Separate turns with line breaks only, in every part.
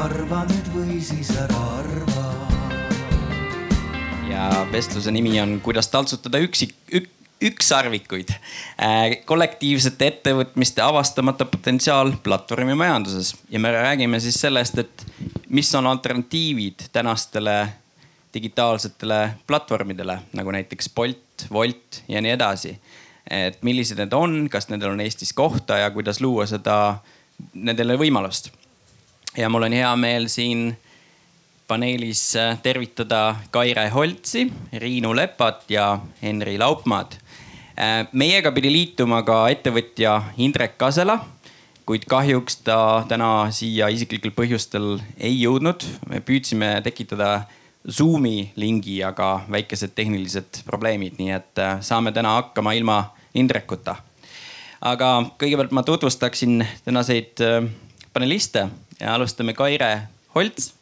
arva nüüd või siis ära arva.
ja vestluse nimi on Kuidas taltsutada üksik ük,, ükssarvikuid äh,. kollektiivsete ettevõtmiste avastamata potentsiaal platvormimajanduses ja me räägime siis sellest, et mis on alternatiivid tänastele digitaalsetele platvormidele nagu näiteks Bolt, Wolt ja nii edasi. et millised need on, kas nendel on Eestis kohta ja kuidas luua seda, nendele võimalust. Ja mul on hea meel siin paneelis tervitada Kaire Holtsi, Riinu Lepat ja Henri Laupmaad. meiega pidi liituma ka ettevõtja Indrek Kasela kuid kahjuks ta täna siia isiklikel põhjustel ei jõudnud. me püüdsime tekitada Zoomi lingi, aga väikesed tehnilised probleemid, nii et äh, saame täna hakkama ilma Indrekuta. aga kõigepealt ma tutvustaksin tänaseid äh, paneliste alustame Kaire Holts.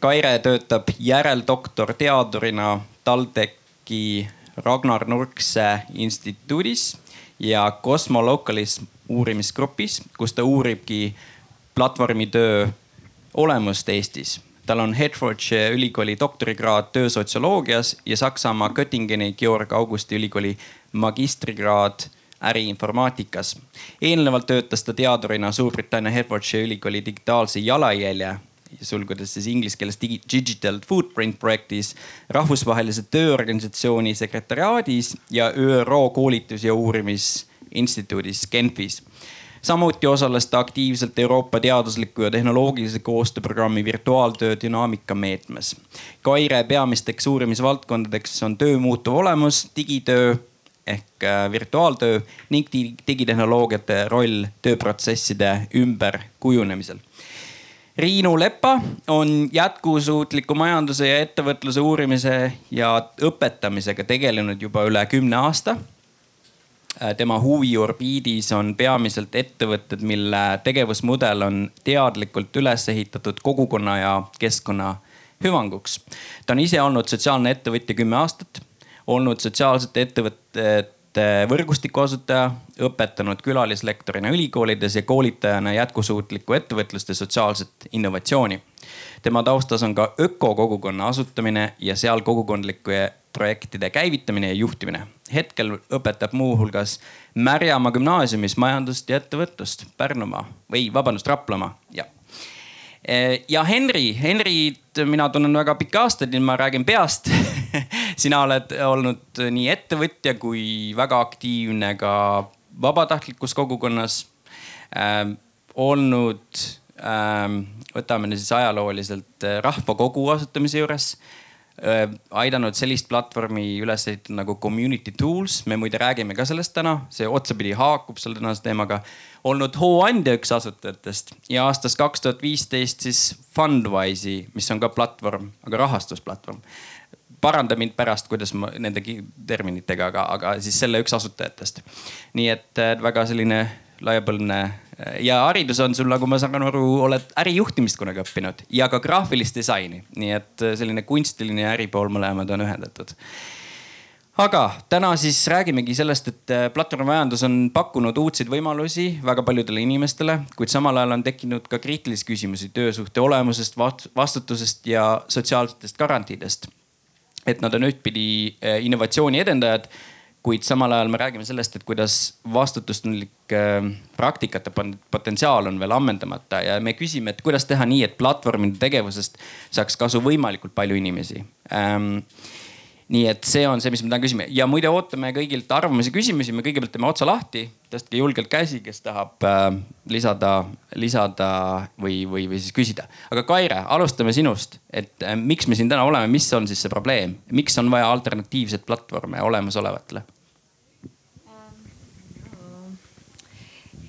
Kaire töötab järeldoktorteadurina TalTechi Ragnar Nurkse instituudis ja Cosmolocalis uurimisgrupis, kus ta uuribki platvormitöö olemust Eestis tal on Hertfordshire ülikooli doktorikraad töösotsioloogias ja Saksamaa Göttingeni Georg Augusti ülikooli magistrikraad äriinformaatikas. eelnevalt töötas ta teadurina Suurbritannia Hertfordshire ülikooli digitaalse jalajälje sulgudes siis inglise keeles Digital Footprint projektis, rahvusvahelise tööorganisatsiooni sekretäriaadis ja ÜRO koolitus- ja uurimisinstituudis Genfis samuti osales ta aktiivselt Euroopa teadusliku ja tehnoloogilise koostööprogrammi virtuaaltöö dünaamika meetmes. Kaire peamisteks uurimisvaldkondadeks on töö muutuv olemus, digitöö ehk äh, virtuaaltöö ning digitehnoloogiate roll tööprotsesside ümberkujunemisel. Riinu Lepa on jätkusuutliku majanduse ja ettevõtluse uurimise ja õpetamisega tegelenud juba üle kümne aasta Äh, tema huviorbiidis on peamiselt ettevõtted, mille tegevusmudel on teadlikult üles ehitatud kogukonna ja keskkonna hüvanguks. ta on ise olnud sotsiaalne ettevõtja kümme aastat, olnud sotsiaalsete ettevõtete võrgustiku asutaja, õpetanud külalislektorina ülikoolides ja koolitajana jätkusuutlikku ettevõtlust ja sotsiaalset innovatsiooni. tema taustas on ka ökokogukonna asutamine ja seal kogukondlike projektide käivitamine ja juhtimine. hetkel õpetab muuhulgas Märjamaa gümnaasiumis majandust ja ettevõtlust Pärnumaa või vabandust, Raplamaa, jah. E, ja Henri, Henrit mina tunnen väga pikki aastaid, nii et ma räägin peast sina oled olnud nii ettevõtja kui väga aktiivne ka vabatahtlikus kogukonnas äh,. olnud äh,, võtame nüüd siis ajalooliselt rahvakogu asutamise juures aidanud sellist platvormi üles ehitada nagu community tools, me muide räägime ka sellest täna, see otsapidi haakub selle tänase teemaga. olnud hooandja üks asutajatest ja aastast kaks tuhat viisteist siis Fundwise'i, mis on ka platvorm, aga rahastusplatvorm. paranda mind pärast, kuidas ma nende terminitega, aga, aga siis selle üks asutajatest. nii et väga selline laiapõlvne ja haridus on sul, nagu ma saan aru, oled ärijuhtimist kunagi õppinud ja ka graafilist disaini, nii et äh, selline kunstiline ja äripool mõlemad on ühendatud aga täna siis räägimegi sellest, et äh, platvormimajandus on pakkunud uudseid võimalusi väga paljudele inimestele, kuid samal ajal on tekkinud ka kriitilisi küsimusi töösuhte olemusest, vastutusest ja sotsiaalsetest garantiidest. et nad on ühtpidi äh, innovatsiooni edendajad kuid samal ajal me räägime sellest, et kuidas vastutustundlik äh, praktikate potentsiaal on veel ammendamata ja me küsime, et kuidas teha nii, et platvormide tegevusest saaks kasu võimalikult palju inimesi nii et see on see, mis me täna küsime ja muide ootame kõigilt arvamusi, küsimusi, me kõigepealt teeme otsa lahti, tõstke julgelt käsi, kes tahab äh, lisada, lisada või, või, või siis küsida. aga Kaire, alustame sinust, et äh, miks me siin täna oleme, mis on siis see probleem, miks on vaja alternatiivseid platvorme olemasolevatele?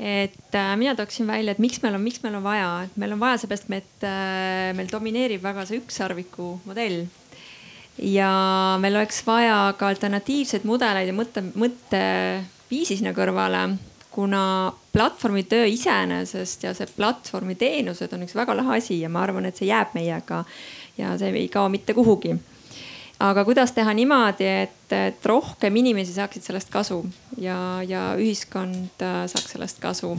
et äh, mina tooksin välja, et miks meil on, miks meil on vaja, et meil on vaja seepärast, et äh, meil domineerib väga see ükssarviku modell ja meil oleks vaja ka alternatiivseid mudeleid ja mõtte, mõtteviisi sinna kõrvale, kuna platvormi töö iseenesest ja see platvormi teenused on üks väga lahe asi ja ma arvan, et see jääb meiega ja see ei kao mitte kuhugi. aga kuidas teha niimoodi, et, et rohkem inimesi saaksid sellest kasu ja, ja ühiskond äh, saaks sellest kasu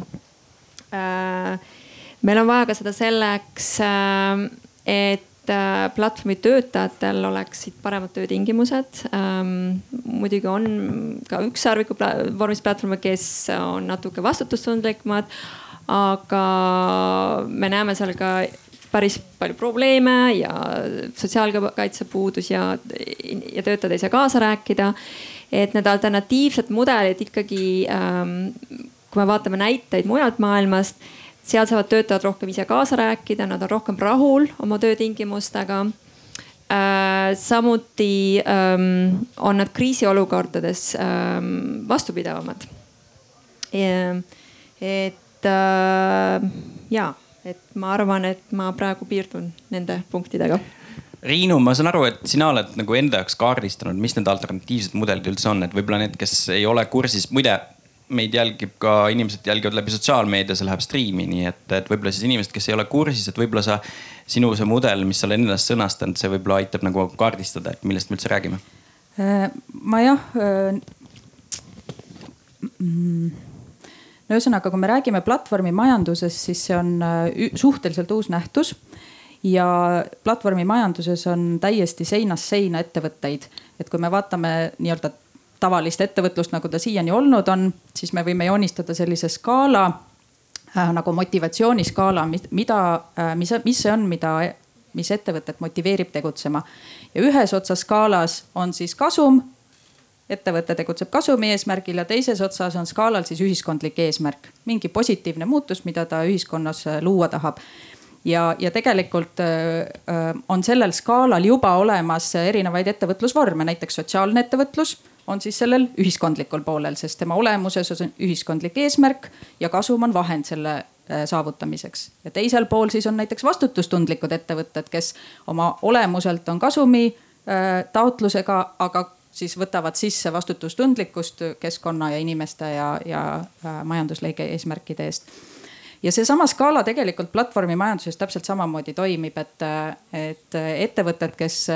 äh, meil on vaja ka seda selleks, äh, et äh, platvormi töötajatel oleksid paremad töötingimused. Ähm, muidugi on ka ükssarviku vormis platvorme, kes on natuke vastutustundlikumad. aga me näeme seal ka päris palju probleeme ja sotsiaalkaitse puudus ja, ja töötajad ei saa kaasa rääkida. et need alternatiivsed mudelid ikkagi ähm,, kui me vaatame näiteid mujalt maailmast seal saavad töötajad rohkem ise kaasa rääkida, nad on rohkem rahul oma töötingimustega äh,. samuti ähm, on nad kriisiolukordades ähm, vastupidavamad. et äh, ja, et ma arvan, et ma praegu piirdun nende punktidega
Riinu, ma saan aru, et sina oled nagu enda jaoks kaardistanud, mis need alternatiivsed mudelid üldse on, et võib-olla need, kes ei ole kursis, muide meid jälgib ka, inimesed jälgivad läbi sotsiaalmeedia, see läheb striimi, nii et, et võib-olla siis inimesed, kes ei ole kursis, et võib-olla sa, sinu see mudel, mis sa oled endast sõnastanud, see võib-olla aitab nagu kaardistada, et millest me üldse räägime.
Äh, ma jah äh, mm, no ühesõnaga, kui me räägime platvormimajandusest, siis see on äh, suhteliselt uus nähtus ja platvormimajanduses on täiesti seinast seina ettevõtteid. et kui me vaatame nii-öelda tavalist ettevõtlust, nagu ta siiani olnud on, siis me võime joonistada sellise skaala äh, nagu motivatsiooniskaala, mida äh,, mis, mis see on, mida, mis ettevõtet motiveerib tegutsema. ja ühes otsas skaalas on siis kasum. ettevõte tegutseb kasumi eesmärgil ja teises otsas on skaalal siis ühiskondlik eesmärk, mingi positiivne muutus, mida ta ühiskonnas äh, luua tahab ja, ja tegelikult äh, äh, on sellel skaalal juba olemas erinevaid ettevõtlusvorme, näiteks sotsiaalne ettevõtlus on siis sellel ühiskondlikul poolel, sest tema olemuses on ühiskondlik eesmärk ja kasum on vahend selle äh, saavutamiseks. ja teisel pool siis on näiteks vastutustundlikud ettevõtted, kes oma olemuselt on kasumi äh, taotlusega, aga siis võtavad sisse vastutustundlikkust keskkonna ja inimeste ja, ja äh, majandusliige eesmärkide eest ja seesama skaala tegelikult platvormimajanduses täpselt samamoodi toimib, et, et ettevõtted, kes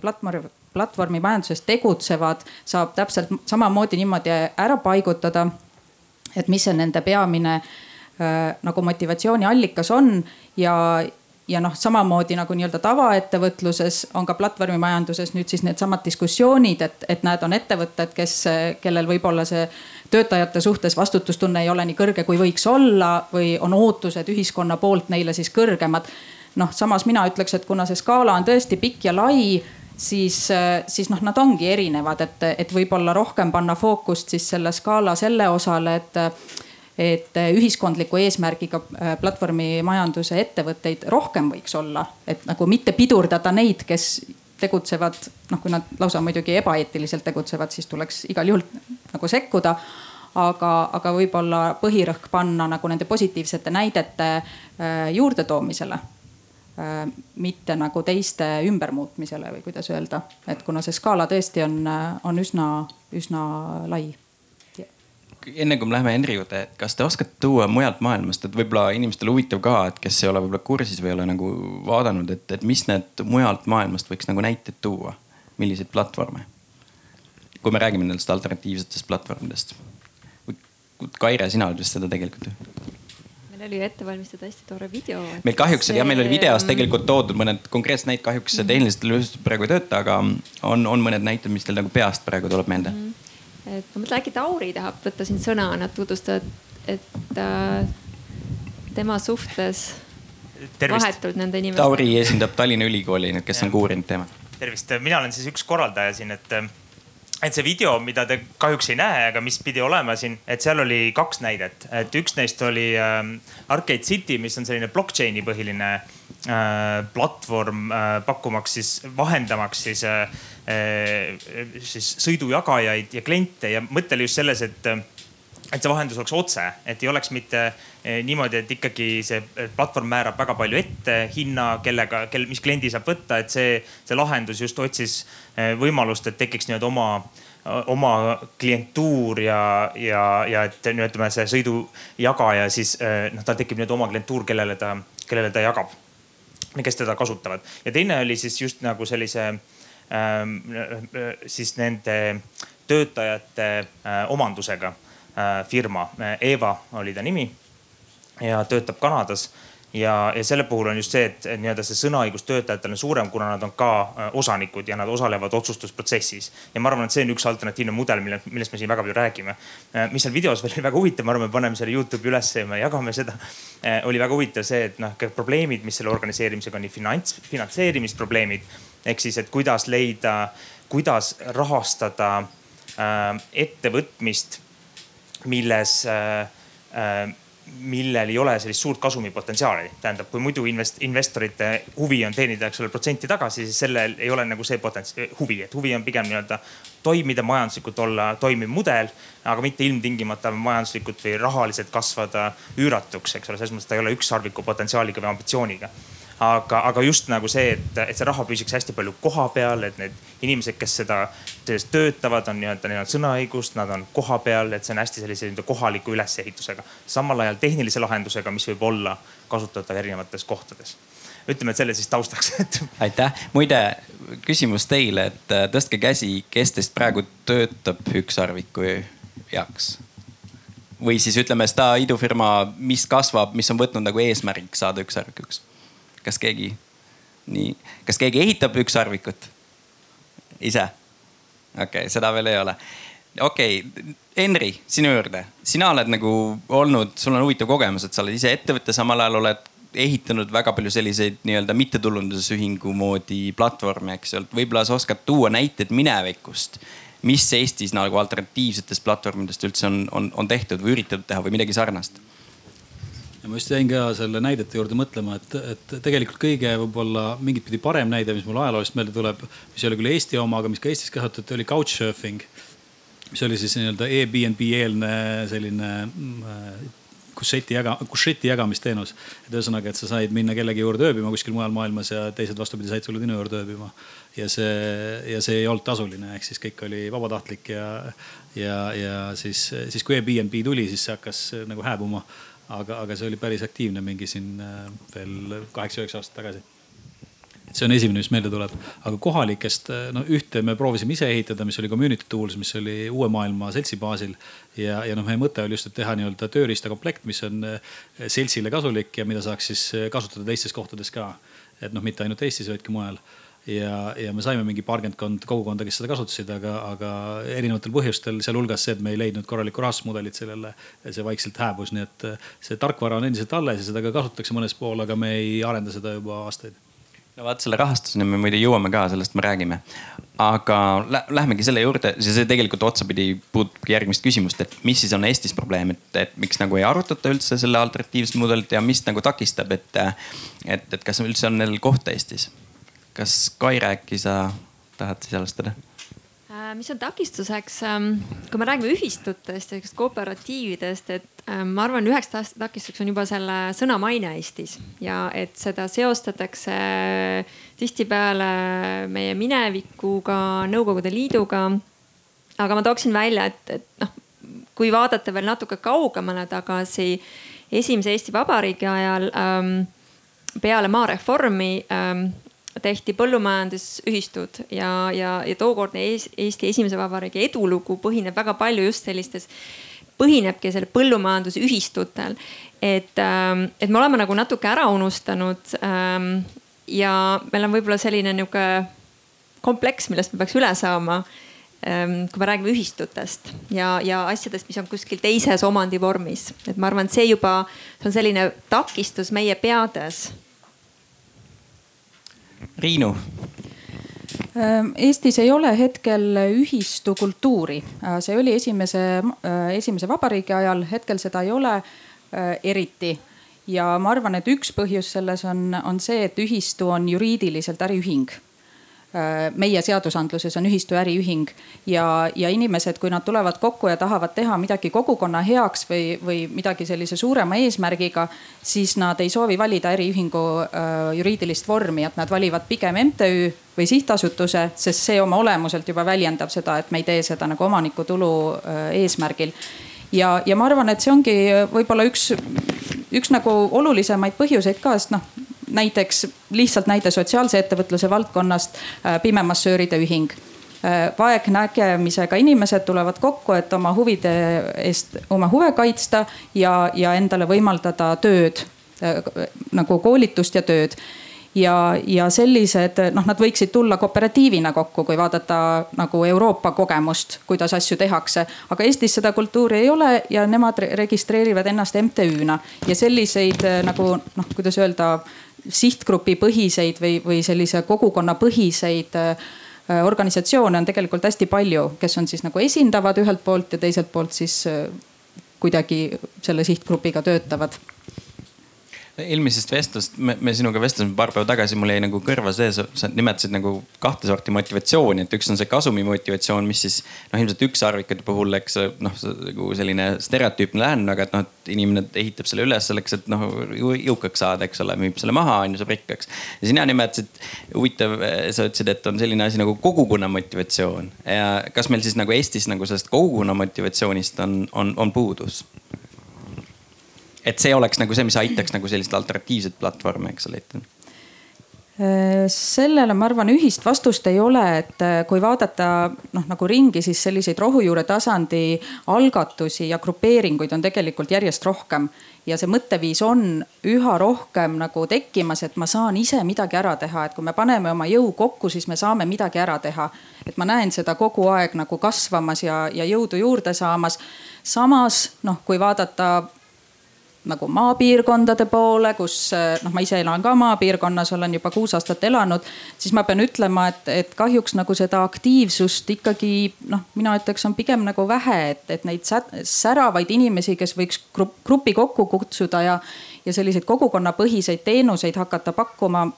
platvorm platvormimajanduses tegutsevad, saab täpselt samamoodi niimoodi ära paigutada. et mis see nende peamine äh, nagu motivatsiooniallikas on ja, ja noh, samamoodi nagu nii-öelda tavaettevõtluses on ka platvormimajanduses nüüd siis needsamad diskussioonid, et, et näed, on ettevõtted, kes, kellel võib-olla see töötajate suhtes vastutustunne ei ole nii kõrge, kui võiks olla või on ootused ühiskonna poolt neile siis kõrgemad. noh, samas mina ütleks, et kuna see skaala on tõesti pikk ja lai siis, siis noh, nad ongi erinevad, et, et võib-olla rohkem panna fookust siis selle skaala selle osale, et et ühiskondliku eesmärgiga äh, platvormimajanduse ettevõtteid rohkem võiks olla, et nagu mitte pidurdada neid, kes tegutsevad, noh, kui nad lausa muidugi ebaeetiliselt tegutsevad, siis tuleks igal juhul nagu sekkuda. aga, aga võib-olla põhirõhk panna nagu nende positiivsete näidete äh, juurdetoomisele Äh, mitte nagu teiste ümbermuutmisele või kuidas öelda, et kuna see skaala tõesti on, äh, on üsna, üsna lai.
enne kui me läheme Henri juurde, kas te oskate tuua mujalt maailmast, et võib-olla inimestele huvitav ka, et kes ei ole võib-olla kursis või ei ole nagu vaadanud, et, et mis need mujalt maailmast võiks nagu näiteid tuua, milliseid platvorme? kui me räägime nendest alternatiivsetest platvormidest. Kaire, sina oled vist seda tegelikult ju
meil oli ette valmistada hästi tore video.
meil kahjuks see... ja meil oli videos tegelikult toodud mõned konkreetsed näited, kahjuks see tehniliselt just praegu ei tööta, aga on, on mõned näited, mis teil nagu peast praegu tuleb meelde mm.
-hmm. et ma mõtlen, äkki Tauri tahab võtta siin sõna, nad tutvustavad, et äh, tema suhtles Tervist. vahetult nende inimestega.
Tauri esindab Tallinna Ülikooli, kes ja. on ka uurinud teemat.
tervist, mina olen siis üks korraldaja siin, et et see video, mida te kahjuks ei näe, aga mis pidi olema siin, et seal oli kaks näidet, et üks neist oli äh, Arcade City, mis on selline blockchain'i põhiline äh, platvorm äh, pakkumaks siis, vahendamaks siis äh,, äh siis sõidujagajaid ja kliente. Ja mõte oli just selles, et et see vahendus oleks otse, et ei oleks mitte eh, niimoodi, et ikkagi see platvorm määrab väga palju ette hinna, kellega, kel, mis kliendi saab võtta, et see, see lahendus just otsis eh, võimalust, et tekiks nii-öelda oma oma klientuur ja, ja, ja et no ütleme, see sõidujagaja siis eh, noh, tal tekib nii-öelda oma klientuur, kellele ta, kellele ta jagab. kes teda kasutavad ja teine oli siis just nagu sellise ähm, siis nende töötajate äh, omandusega firma, Eva oli ta nimi ja töötab Kanadas ja, ja selle puhul on just see, et nii-öelda see sõnaõigus töötajatel on suurem, kuna nad on ka äh, osanikud ja nad osalevad otsustusprotsessis. ja ma arvan, et see on üks alternatiivne mudel, mille, millest me siin väga palju räägime. Äh, mis seal videos oli väga huvitav, ma arvan, me paneme selle Youtube'i ülesse ja me jagame seda. Äh, oli väga huvitav see, et noh, probleemid, mis selle organiseerimisega on, nii finants, finantseerimisprobleemid ehk siis, et kuidas leida, kuidas rahastada äh, ettevõtmist, milles äh, äh, millel ei ole sellist suurt kasumipotentsiaali. tähendab, kui muidu invest-, investorite huvi on teenida, eks ole, protsenti tagasi, siis sellel ei ole nagu see potents-, huvi, et huvi on pigem nii-öelda toimida majanduslikult, olla toimiv mudel, aga mitte ilmtingimata majanduslikult või rahaliselt kasvada üüratuks, eks ole, selles mõttes ta ei ole ükssarviku potentsiaaliga või ambitsiooniga aga, aga just nagu see, et, et see raha püsiks hästi palju koha peal, et need inimesed, kes seda töötavad, on nii-öelda, neil on sõnaõigust, nad on koha peal, et see on hästi sellise nii-öelda kohaliku ülesehitusega. samal ajal tehnilise lahendusega, mis võib olla kasutatav erinevates kohtades ütleme, et selle siis taustaks
aitäh, muide küsimus teile, et äh, tõstke käsi, kes teist praegu töötab ükssarviku heaks? või siis ütleme seda idufirma, mis kasvab, mis on võtnud nagu eesmärk saada ükssarvikuks kas keegi, nii, kas keegi ehitab ükssarvikut? ise? okei okay,, seda veel ei ole. okei okay,, Henri, sinu juurde, sina oled nagu olnud, sul on huvitav kogemus, et sa oled ise ettevõte, samal ajal oled ehitanud väga palju selliseid nii-öelda mittetulundusühingu moodi platvorme, eks ju. võib-olla sa oskad tuua näiteid minevikust, mis Eestis nagu alternatiivsetest platvormidest üldse on, on, on tehtud või üritatud teha või midagi sarnast
ja ma just jäin ka selle näidete juurde mõtlema, et, et tegelikult kõige võib-olla mingit pidi parem näide, mis mul ajaloost meelde tuleb, mis ei ole küll Eesti oma, aga mis ka Eestis kasutati, oli couchsurfing. mis oli siis nii-öelda Airbnb eelne selline kusseti jaga, kusseti jagamisteenus. et ühesõnaga, et sa said minna kellegi juurde ööbima kuskil mujal maailmas ja teised vastupidi said sulle sinu juurde ööbima. ja see, ja see ei olnud tasuline, ehk siis kõik oli vabatahtlik ja, ja, ja siis, siis kui Airbnb tuli, siis see hakkas nagu hääbuma aga, aga see oli päris aktiivne mingi siin äh, veel kaheksa-üheksa aastat tagasi et see on esimene, mis meelde tuleb, aga kohalikest, äh, no ühte me proovisime ise ehitada, mis oli community tools, mis oli uue maailma seltsi baasil. ja, ja noh, meie mõte oli just, et teha nii-öelda tööriistakomplekt, mis on äh, seltsile kasulik ja mida saaks siis kasutada teistes kohtades ka. et noh, mitte ainult Eestis, vaid ka mujal ja, ja me saime mingi paarkümmend kogukonda, kes seda kasutasid, aga, aga erinevatel põhjustel, sealhulgas see, et me ei leidnud korralikku rahastusmudelit sellele, see vaikselt hääbus, nii et see tarkvara on endiselt alles ja seda ka kasutatakse mõnes pool, aga me ei arenda seda juba aastaid
no vaat selle rahastuseni me muide jõuame ka, sellest me räägime. aga lä lähmegi selle juurde, see tegelikult otsapidi puudutabki järgmist küsimust, et mis siis on Eestis probleem, et, et miks nagu ei arutata üldse selle alternatiivset mudelit ja mis nagu takistab, et, et, et kas üldse on neil kohta Eestis? Kas Kaire, äkki sa tahad siis alustada?
Äh, mis on takistuseks, ähm, kui me räägime ühistutest ja kooperatiividest, et ähm, ma arvan, üheks takistuseks on juba selle sõna maine Eestis ja et seda seostatakse tihtipeale meie minevikuga, Nõukogude Liiduga. aga ma tooksin välja, et, et noh, kui vaadata veel natuke kaugemale tagasi, esimese Eesti Vabariigi ajal ähm, peale maareformi ähm, tehti põllumajandusühistud ja, ja, ja tookordne Eesti Esimese Vabariigi edulugu põhineb väga palju just sellistes, põhinebki sellel põllumajandusühistutel. et, ähm, et me oleme nagu natuke ära unustanud ähm, ja meil on võib-olla selline nihuke kompleks, millest me peaks üle saama ähm, kui me räägime ühistutest ja, ja asjadest, mis on kuskil teises omandivormis, et ma arvan, et see juba, see on selline takistus meie peades
Riinu.
Ähm, Eestis ei ole hetkel ühistukultuuri, äh, see oli esimese, äh, esimese vabariigi ajal, hetkel seda ei ole äh, eriti. ja ma arvan, et üks põhjus selles on, on see, et ühistu on juriidiliselt äriühing meie seadusandluses on ühistu äriühing ja, ja inimesed, kui nad tulevad kokku ja tahavad teha midagi kogukonna heaks või, või midagi sellise suurema eesmärgiga, siis nad ei soovi valida äriühingu äh, juriidilist vormi, et nad valivad pigem MTÜ või sihtasutuse, sest see oma olemuselt juba väljendab seda, et me ei tee seda nagu omanikutulu äh, eesmärgil. Ja, ja ma arvan, et see ongi võib-olla üks, üks nagu olulisemaid põhjuseid ka, sest noh, näiteks lihtsalt näide sotsiaalse ettevõtluse valdkonnast, äh, pimemassööride ühing. Äh, vaegnägemisega inimesed tulevad kokku, et oma huvide eest, oma huve kaitsta ja, ja endale võimaldada tööd nagu koolitust ja tööd. Ja, ja sellised noh, nad võiksid tulla kooperatiivina kokku, kui vaadata nagu Euroopa kogemust, kuidas asju tehakse. aga Eestis seda kultuuri ei ole ja nemad registreerivad ennast MTÜ-na ja selliseid nagu noh, kuidas öelda sihtgrupi põhiseid või, või sellise kogukonna põhiseid äh, organisatsioone on tegelikult hästi palju, kes on siis nagu esindavad ühelt poolt ja teiselt poolt siis äh, kuidagi selle sihtgrupiga töötavad
eelmisest vestlust, me, sinuga vestlesime paar päeva tagasi, mul jäi nagu kõrva see, sa nimetasid nagu kahte sorti motivatsiooni, et üks on see kasumi motivatsioon, mis siis noh, ilmselt ükssarvikute puhul, eks noh, nagu selline stereotüüpne lähenemine, aga et noh, et inimene ehitab selle üles selleks, et noh jõukaks saada, eks ole, müüb selle maha, on ju, saab rikkaks. ja sina nimetasid, huvitav, sa ütlesid, et on selline asi nagu kogukonna motivatsioon ja kas meil siis nagu Eestis nagu sellest kogukonna motivatsioonist on, on, on puudus? Et see oleks nagu see, mis aitaks nagu sellist alternatiivset platvormi, eks ole, ette
äh, sellele ma arvan, ühist vastust ei ole, et äh, kui vaadata noh, nagu ringi, siis selliseid rohujuure tasandi algatusi ja grupeeringuid on tegelikult järjest rohkem. ja see mõtteviis on üha rohkem nagu tekkimas, et ma saan ise midagi ära teha, et kui me paneme oma jõu kokku, siis me saame midagi ära teha. et ma näen seda kogu aeg nagu kasvamas ja, ja jõudu juurde saamas. samas noh, kui vaadata nagu maapiirkondade poole, kus noh, ma ise elan ka maapiirkonnas, olen juba kuus aastat elanud, siis ma pean ütlema, et, et kahjuks nagu seda aktiivsust ikkagi noh, mina ütleks, on pigem nagu vähe, et, et neid säravaid inimesi, kes võiks grupi kokku kutsuda ja, ja selliseid kogukonnapõhiseid teenuseid hakata pakkuma.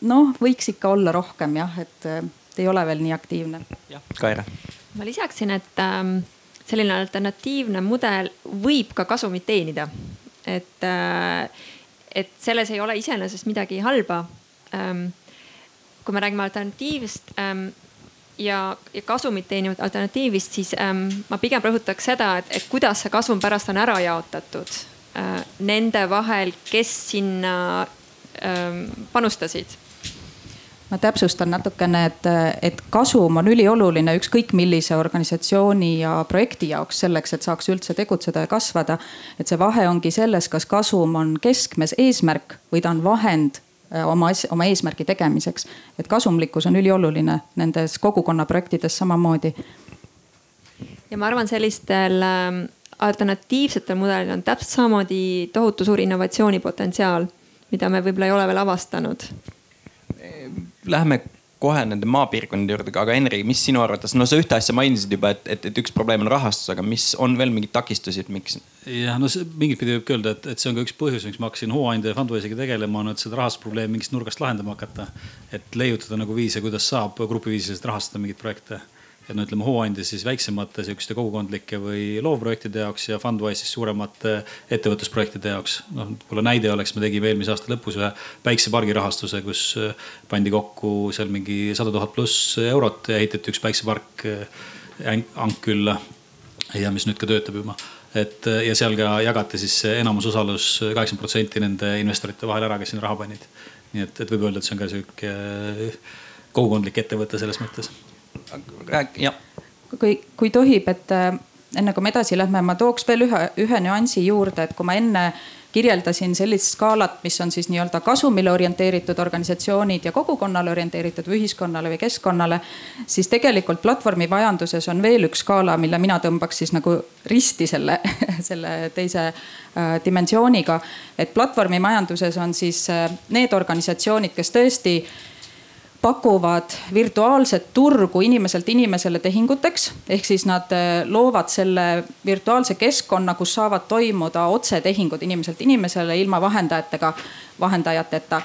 noh, võiks ikka olla rohkem jah, et ei ole veel nii aktiivne.
jah, Kaire.
ma lisaksin, et ähm selline alternatiivne mudel võib ka kasumit teenida. et, äh, et selles ei ole iseenesest midagi halba. Ähm, kui me räägime alternatiivist ähm, ja, ja kasumit teenivat alternatiivist, siis ähm, ma pigem rõhutaks seda, et, et kuidas see kasum pärast on ära jaotatud äh, nende vahel, kes sinna panustasid
ma täpsustan natukene, et, et kasum on ülioluline ükskõik millise organisatsiooni ja projekti jaoks selleks, et saaks üldse tegutseda ja kasvada. et see vahe ongi selles, kas kasum on keskmes eesmärk või ta on vahend äh, oma, oma eesmärgi tegemiseks. et kasumlikkus on ülioluline nendes kogukonnaprojektides samamoodi.
ja ma arvan, sellistel ähm, alternatiivsetel mudelil on täpselt samamoodi tohutu suur innovatsioonipotentsiaal, mida me võib-olla ei ole veel avastanud
läheme kohe nende maapiirkondade juurde, aga Henri, mis sinu arvates, no sa ühte asja mainisid juba, et, et, et üks probleem on rahastus, aga mis on veel mingeid takistusi, et miks?
jah, no mingit pidi võib öelda, et, et see on ka üks põhjus, miks ma hakkasin hooandja ja Fundraising'iga tegelema, on, et seda rahastusprobleemi mingist nurgast lahendama hakata. et leiutada nagu viise, kuidas saab grupiviisiliselt rahastada mingeid projekte et no ütleme, hooandja siis väiksemate sihukeste kogukondlike või loovprojektide jaoks ja Fundwise siis suuremate ettevõtlusprojektide jaoks. noh, võib-olla näide oleks, me tegime eelmise aasta lõpus ühe päiksepargi rahastuse, kus äh, pandi kokku seal mingi sada tuhat pluss eurot ja ehitati üks päiksepark äh, Ankylla ja mis nüüd ka töötab juba et äh, ja seal ka jagati siis enamusosalus kaheksakümmend protsenti nende investorite vahel ära, kes sinna raha panid. nii et, et võib öelda, et see on ka sihuke kogukondlik ettevõte selles mõttes
rääk-, jah.
kui, kui tohib, et äh, enne kui me edasi lähme, ma tooks veel ühe, ühe nüansi juurde, et kui ma enne kirjeldasin sellist skaalat, mis on siis nii-öelda kasumile orienteeritud organisatsioonid ja kogukonnale orienteeritud või ühiskonnale või keskkonnale. siis tegelikult platvormimajanduses on veel üks skaala, mille mina tõmbaks siis nagu risti selle, selle teise äh, dimensiooniga. et platvormimajanduses on siis äh, need organisatsioonid, kes tõesti äh, pakuvad virtuaalset turgu inimeselt inimesele tehinguteks. ehk siis nad eh, loovad selle virtuaalse keskkonna, kus saavad toimuda otsetehingud inimeselt inimesele ilma vahendajatega, vahendajateta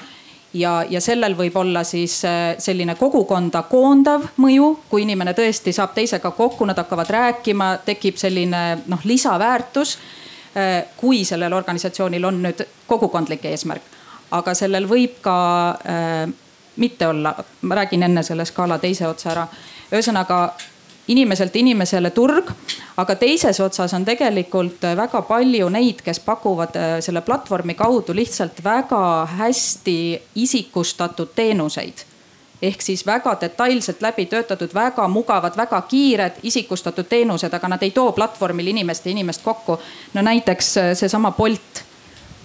ja, ja sellel võib olla siis eh, selline kogukonda koondav mõju, kui inimene tõesti saab teisega kokku, nad hakkavad rääkima, tekib selline noh, lisaväärtus. Eh, kui sellel organisatsioonil on nüüd kogukondlik eesmärk, aga sellel võib ka mitte olla, ma räägin enne selle skaala teise otsa ära. ühesõnaga inimeselt inimesele turg, aga teises otsas on tegelikult väga palju neid, kes pakuvad äh, selle platvormi kaudu lihtsalt väga hästi isikustatud teenuseid ehk siis väga detailselt läbi töötatud, väga mugavad, väga kiired isikustatud teenused, aga nad ei too platvormil inimest ja inimest kokku. no näiteks äh, seesama Bolt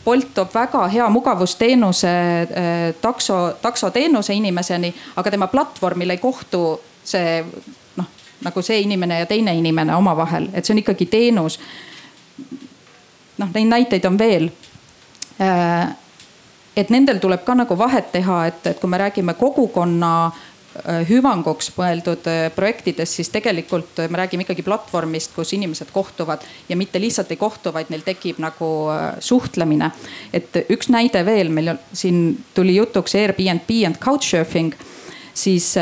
Bolt toob väga hea mugavusteenuse äh, takso, taksoteenuse inimeseni, aga tema platvormil ei kohtu see noh, nagu see inimene ja teine inimene omavahel, et see on ikkagi teenus. noh, neid näiteid on veel äh, et nendel tuleb ka nagu vahet teha, et, et kui me räägime kogukonna hüvanguks mõeldud äh, projektidest, siis tegelikult me räägime ikkagi platvormist, kus inimesed kohtuvad ja mitte lihtsalt ei kohtu, vaid neil tekib nagu äh, suhtlemine. et üks näide veel, meil siin tuli jutuks Airbnb and Couchsurfing, siis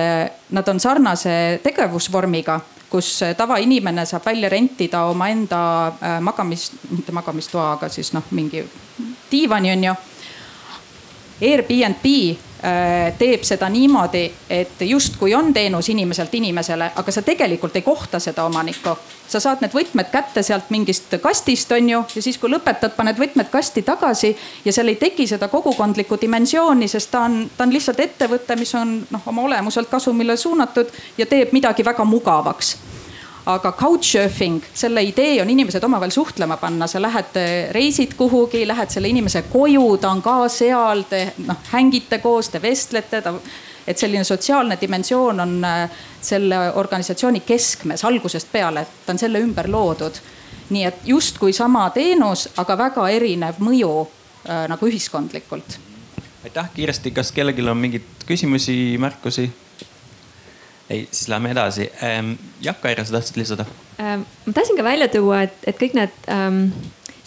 nad on sarnase tegevusvormiga kus tavainimene saab välja rentida omaenda magamis, mitte magamistoa, aga siis noh, mingi diivani on ju Airbnb äh, teeb seda niimoodi, et justkui on teenus inimeselt inimesele, aga sa tegelikult ei kohta seda omanikku. sa saad need võtmed kätte sealt mingist kastist, on ju, ja siis, kui lõpetad, paned võtmed kasti tagasi ja seal ei teki seda kogukondlikku dimensiooni, sest ta on, ta on lihtsalt ettevõte, mis on noh, oma olemuselt kasumile suunatud ja teeb midagi väga mugavaks aga couchsurfing, selle idee on inimesed omavahel suhtlema panna, sa lähed, äh, reisid kuhugi, lähed selle inimese koju, ta on ka seal, te noh hängite koos, te vestlete, ta et selline sotsiaalne dimensioon on äh, selle organisatsiooni keskmes algusest peale, ta on selle ümber loodud. nii et justkui sama teenus, aga väga erinev mõju äh, nagu ühiskondlikult.
aitäh, kiiresti, kas kellelgi on mingeid küsimusi, märkusi? Ei, siis lähme edasi ähm,. jah, Kaire, sa tahtsid lisada
ähm,? ma tahtsin ka välja tuua, et, et kõik need ähm,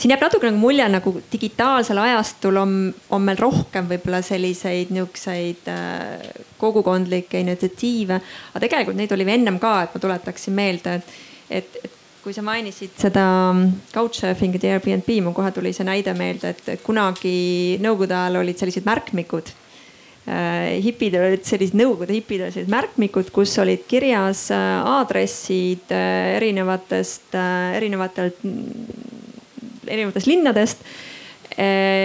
siin jääb natuke nagu mulje nagu digitaalsel ajastul on, on meil rohkem võib-olla selliseid niisuguseid äh, kogukondlikke initsiatiive. aga tegelikult neid oli ennem ka, et ma tuletaksin meelde, et, et, et kui sa mainisid seda couchsurfing'it ja Airbnb, mul kohe tuli see näide meelde, et kunagi nõukogude ajal olid sellised märkmikud hipidel olid sellised nõukogude hipidel sellised märkmikud, kus olid kirjas äh, aadressid äh, erinevatest, erinevatelt, erinevatest linnadest.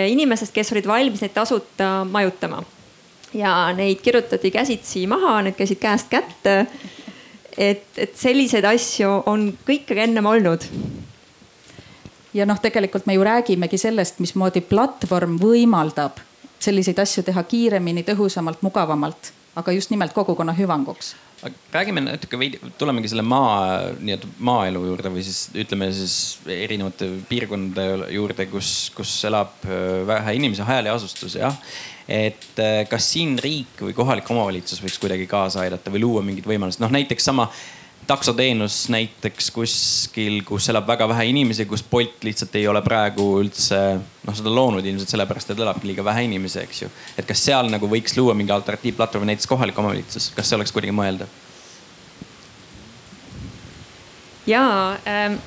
inimestest, kes olid valmis neid tasuta majutama ja neid kirjutati käsitsi maha, need käisid käest kätte. et, et selliseid asju on ikkagi ennem olnud
ja noh, tegelikult me ju räägimegi sellest, mismoodi platvorm võimaldab selliseid asju teha kiiremini, tõhusamalt, mugavamalt, aga just nimelt kogukonna hüvanguks
räägime natuke veidi, tulemegi selle maa, nii-öelda maaelu juurde või siis ütleme siis erinevate piirkondade juurde, kus, kus elab äh, vähe inimesi, hajaliasustus jah. et äh, kas siin riik või kohalik omavalitsus võiks kuidagi kaasa aidata või luua mingid võimalused, noh näiteks sama taksoteenus näiteks kuskil, kus elab väga vähe inimesi, kus Bolt lihtsalt ei ole praegu üldse noh, seda loonud ilmselt sellepärast, et elabki liiga vähe inimesi, eks ju. et kas seal nagu võiks luua mingi alternatiivplatvormi, näiteks kohalik omavalitsus, kas see oleks kuidagi mõeldav?
ja ähm,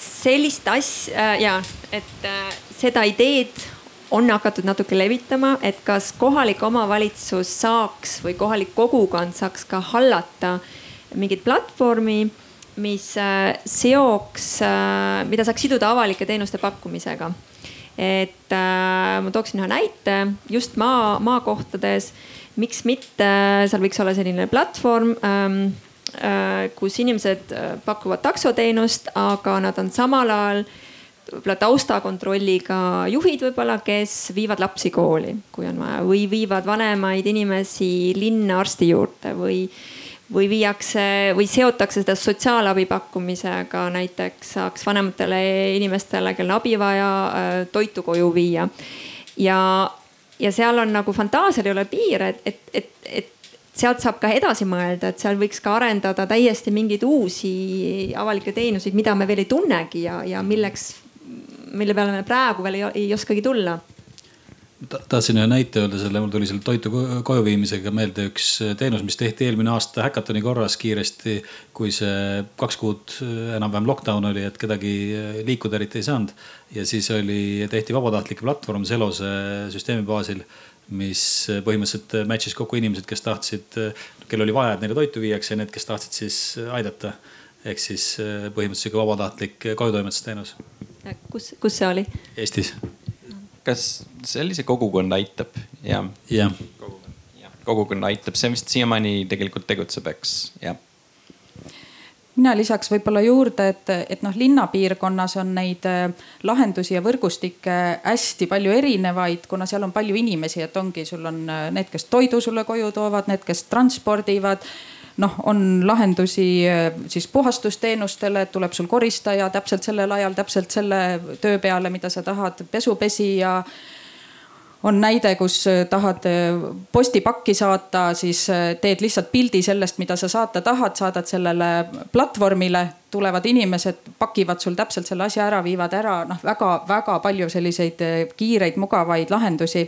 sellist asja äh, ja, et äh, seda ideed on hakatud natuke levitama, et kas kohalik omavalitsus saaks või kohalik kogukond saaks ka hallata äh, mingit platvormi, mis äh, seoks, äh, mida saaks siduda avalike teenuste pakkumisega. et äh, ma tooksin ühe näite just maa, maakohtades, miks mitte, seal võiks olla selline platvorm ähm, kus inimesed pakuvad taksoteenust, aga nad on samal ajal võib-olla taustakontrolliga juhid võib-olla, kes viivad lapsi kooli, kui on vaja, või viivad vanemaid inimesi linna arsti juurde või või viiakse või seotakse seda sotsiaalabi pakkumisega, näiteks saaks vanematele inimestele, kellel abi vaja, äh, toitu koju viia. ja, ja seal on nagu fantaasial ei ole piire, et, et, et, et sealt saab ka edasi mõelda, et seal võiks ka arendada täiesti mingeid uusi avalikke teenuseid, mida me veel ei tunnegi ja, ja milleks, mille peale me praegu veel ei, ei oskagi tulla
tahtsin ühe näite öelda selle, mul tuli selle toitu koju viimisega meelde üks teenus, mis tehti eelmine aasta häkatoni korras kiiresti. kui see kaks kuud enam-vähem lockdown oli, et kedagi liikuda eriti ei saanud. ja siis oli, tehti vabatahtlik platvorm Selose süsteemi baasil, mis põhimõtteliselt match'is kokku inimesed, kes tahtsid, kellel oli vaja, et neile toitu viiakse ja need, kes tahtsid siis aidata. ehk siis põhimõtteliselt sihuke vabatahtlik kojutoimetusteenus.
kus, kus see oli?
Eestis
kas sellise kogukond aitab? jah.
Yeah..
kogukond aitab, see vist siiamaani tegelikult tegutseb, eks, jah.
Mina lisaks võib-olla juurde, et, et noh, linnapiirkonnas on neid äh, lahendusi ja võrgustikke hästi palju erinevaid, kuna seal on palju inimesi, et ongi, sul on äh, need, kes toidu sulle koju toovad, need, kes transpordivad noh, on lahendusi siis puhastusteenustele, tuleb sul koristaja täpselt sellel ajal, täpselt selle töö peale, mida sa tahad, pesupesija on näide, kus äh, tahad äh, postipakki saata, siis äh, teed lihtsalt pildi sellest, mida sa saata tahad, saadad sellele platvormile, tulevad inimesed, pakivad sul täpselt selle asja ära, viivad ära, noh väga-väga palju selliseid kiireid, mugavaid lahendusi.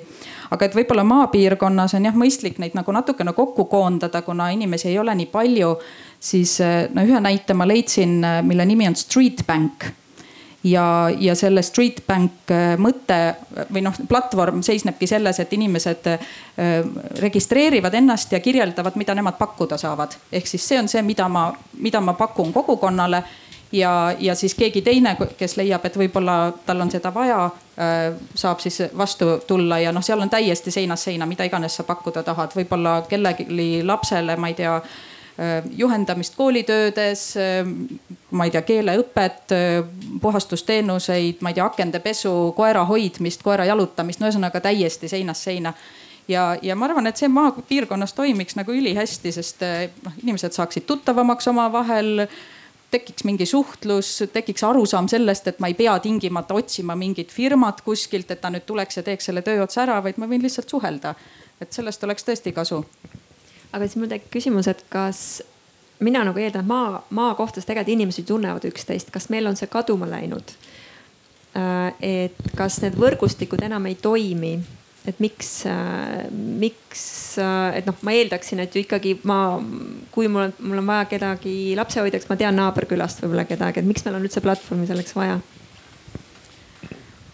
aga et võib-olla maapiirkonnas on jah mõistlik neid nagu natukene kokku koondada, kuna inimesi ei ole nii palju. siis no ühe näite ma leidsin, mille nimi on Streetbank ja, ja selle Streetbank äh, mõte või noh, platvorm seisnebki selles, et inimesed äh, registreerivad ennast ja kirjeldavad, mida nemad pakkuda saavad. ehk siis see on see, mida ma, mida ma pakun kogukonnale ja, ja siis keegi teine, kes leiab, et võib-olla tal on seda vaja, äh, saab siis vastu tulla ja noh, seal on täiesti seinast seina, mida iganes sa pakkuda tahad, võib-olla kellelegi lapsele, ma ei tea Äh, juhendamist koolitöödes, äh, ma ei tea, keeleõpet, äh, puhastusteenuseid, ma ei tea, akende pesu, koera hoidmist, koera jalutamist, no ühesõnaga täiesti seinast seina ja, ja ma arvan, et see maapiirkonnas toimiks nagu ülihästi, sest noh, inimesed saaksid tuttavamaks omavahel tekiks mingi suhtlus, tekiks arusaam sellest, et ma ei pea tingimata otsima mingit firmat kuskilt, et ta nüüd tuleks ja teeks selle töö otsa ära, vaid ma võin lihtsalt suhelda. et sellest oleks tõesti kasu
aga siis mul tekib küsimus, et kas mina nagu eeldan, et maa, maakohtades tegelikult inimesed tunnevad üksteist, kas meil on see kaduma läinud? Äh, et kas need võrgustikud enam ei toimi? et miks, äh, miks, äh, et noh, ma eeldaksin, et ju ikkagi ma, kui mul on, mul on vaja kedagi lapsehoidjaks, ma tean naaberkülast võib-olla kedagi, et miks meil on üldse platvormi selleks vaja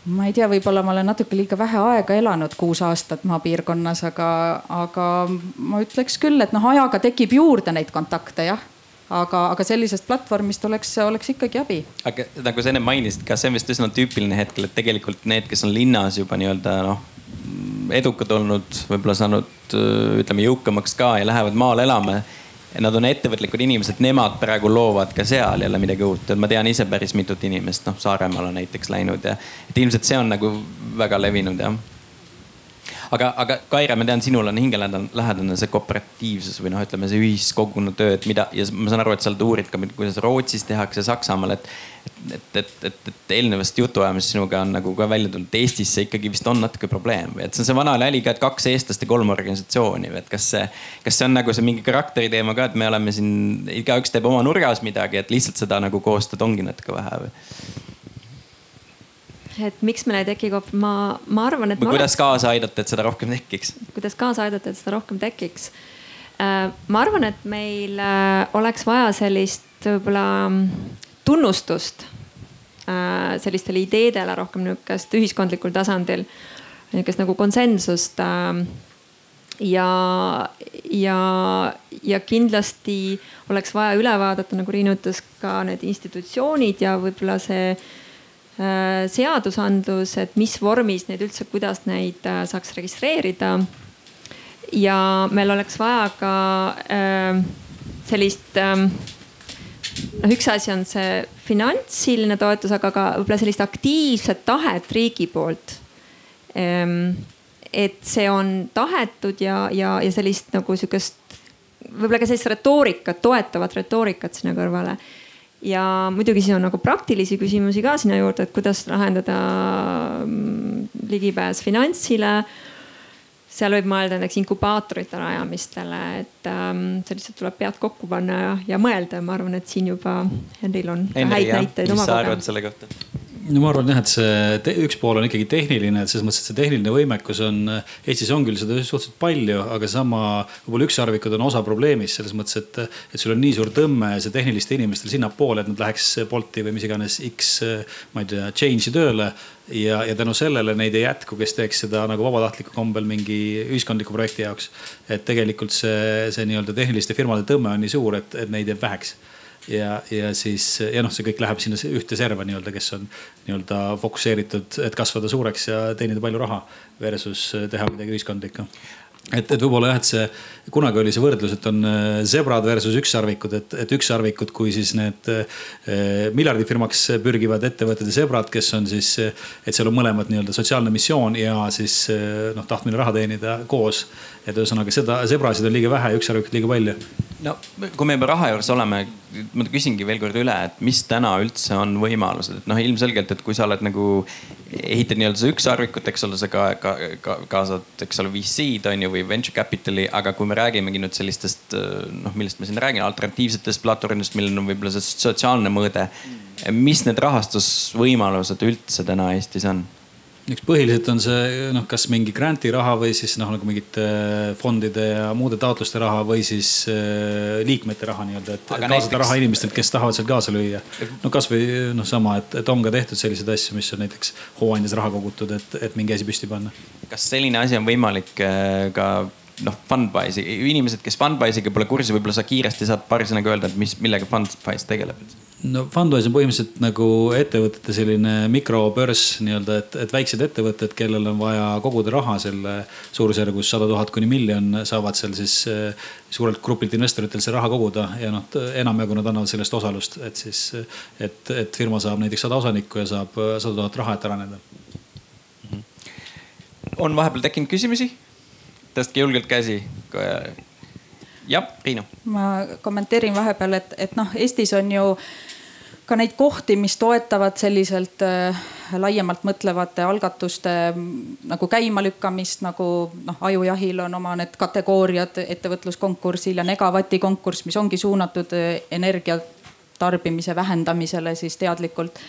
ma ei tea, võib-olla ma olen natuke liiga vähe aega elanud, kuus aastat maapiirkonnas, aga, aga ma ütleks küll, et noh, ajaga tekib juurde neid kontakte jah aga, aga sellisest platvormist oleks, oleks ikkagi abi.
aga nagu sa enne mainisid, ka see on vist üsna tüüpiline hetkel, et tegelikult need, kes on linnas juba nii-öelda noh, edukad olnud, võib-olla saanud ütleme jõukamaks ka ja lähevad maale elama nad on ettevõtlikud inimesed, nemad praegu loovad ka seal jälle midagi uut. ma tean ise päris mitut inimest, noh Saaremaale näiteks läinud ja, et ilmselt see on nagu väga levinud jah aga, aga Kaire, ma tean, sinul on hingelähedane see kooperatiivsus või noh, ütleme see ühiskoguna töö, et mida ja ma saan aru, et sa oled uurinud ka, kuidas Rootsis tehakse, Saksamaal, et. et, et, et, et eelnevast jutuajamisest sinuga on nagu ka välja tulnud, Eestis see ikkagi vist on natuke probleem või et see on see vana nali ka, et kaks eestlast ja kolm organisatsiooni või et kas see. kas see on nagu see mingi karakteri teema ka, et me oleme siin, igaüks teeb oma nurgas midagi, et lihtsalt seda nagu koostada ongi natuke vähe või?
Et miks meil ei teki koop-, ma, ma arvan, et.
või kuidas oleks... kaasa aidata, et seda rohkem tekiks?
kuidas kaasa aidata, et seda rohkem tekiks? Äh, ma arvan, et meil äh, oleks vaja sellist võib-olla mm, tunnustust äh, sellistele ideedele rohkem nihukest ühiskondlikul tasandil, nihukest nagu konsensust ja, ja, ja kindlasti oleks vaja üle vaadata, nagu Riin ütles, ka need institutsioonid ja võib-olla see seadusandlus, et mis vormis neid üldse, kuidas neid äh, saaks registreerida. ja meil oleks vaja ka äh, sellist ähm, noh, üks asi on see finantsiline toetus, aga ka võib-olla sellist aktiivset tahet riigi poolt. Ähm, et see on tahetud ja, ja, ja sellist nagu sihukest, võib-olla ka sellist retoorikat, toetavat retoorikat sinna kõrvale ja muidugi siin on nagu praktilisi küsimusi ka sinna juurde, et kuidas lahendada mm, ligipääs finantsile. seal võib mõelda näiteks inkubaatorite rajamistele, et ähm, see lihtsalt tuleb pead kokku panna ja, ja mõelda ja ma arvan, et siin juba Henril on
Henri, häid näiteid. mis sa arvad selle kohta?
No ma arvan jah, et see üks pool on ikkagi tehniline, et selles mõttes, et see tehniline võimekus on, Eestis on küll seda suhteliselt palju, aga sama võib-olla ükssarvikud on osa probleemist selles mõttes, et, et sul on nii suur tõmme see tehniliste inimestel sinnapoole, et nad läheks Bolti või mis iganes X, ma ei tea, change'i tööle ja, ja tänu sellele neid ei jätku, kes teeks seda nagu vabatahtliku kombel mingi ühiskondliku projekti jaoks. et tegelikult see, see nii-öelda tehniliste firmade tõmme on nii suur, et, et neid jääb väheks ja, ja siis ja noh, see kõik läheb sinna ühte serva nii-öelda, kes on nii-öelda fokusseeritud, et kasvada suureks ja teenida palju raha versus teha midagi ühiskondlikku et, et võib-olla jah, et see kunagi oli see võrdlus, et on äh, zebrad versus ükssarvikud, et, et ükssarvikud, kui siis need eh, miljardifirmaks pürgivad ettevõtted ja zebrad, kes on siis, et seal on mõlemad nii-öelda sotsiaalne missioon ja siis noh, tahtmine raha teenida koos. Et ühesõnaga seda zebrasid on liiga vähe ja ükssarvikuid liiga palju.
no kui me juba raha juures oleme, ma küsingi veel kord üle, et mis täna üldse on võimalused, et noh, ilmselgelt, et kui sa oled nagu ehitad nii-öelda seda ükssarvikut, eks ole, sa ka, ka, ka kaasad, eks ole, VC-d on ju või venture capital'i, aga kui me räägimegi nüüd sellistest noh, millest me siin räägime, alternatiivsetest platvormidest, millel on võib-olla see sotsiaalne mõõde. mis need rahastusvõimalused üldse täna Eestis on?
Eks põhiliselt on see noh, kas mingi grant'i raha või siis noh, nagu mingite fondide ja muude taotluste raha või siis äh, liikmete raha nii-öelda, et Aga kaasata näiteks... raha inimestelt, kes tahavad seal kaasa lüüa. no kasvõi noh, sama, et, et on ka tehtud selliseid asju, mis on näiteks hooandjas raha kogutud, et, et mingi asi püsti panna.
kas selline asi on võimalik äh, ka noh, Fundwise'i, inimesed, kes Fundwise'iga pole kursis, võib-olla sa kiiresti saad paari sõnaga öelda, et mis, millega Fundwise tegeleb?
No Fundwise on põhimõtteliselt nagu ettevõtete selline mikrobörs nii-öelda, et, et väiksed ettevõtted, kellel on vaja koguda raha selle suurusjärgus sada tuhat kuni miljon, saavad seal siis eh, suurelt grupilt investoritel see raha koguda ja noh, enamjagu nad annavad sellest osalust, et siis, et, et firma saab näiteks sada osanikku ja saab sada tuhat raha, et areneda.
on vahepeal tekkinud küsimusi? tõstke julgelt käsi. Jah, Triinu.
ma kommenteerin vahepeal, et, et noh, Eestis on ju ka neid kohti, mis toetavad selliselt äh, laiemalt mõtlevate algatuste mm, nagu käimalükkamist, nagu noh, Ajujahil on oma need kategooriad ettevõtluskonkursil ja Negavati konkurss, mis ongi suunatud äh, energia tarbimise vähendamisele siis teadlikult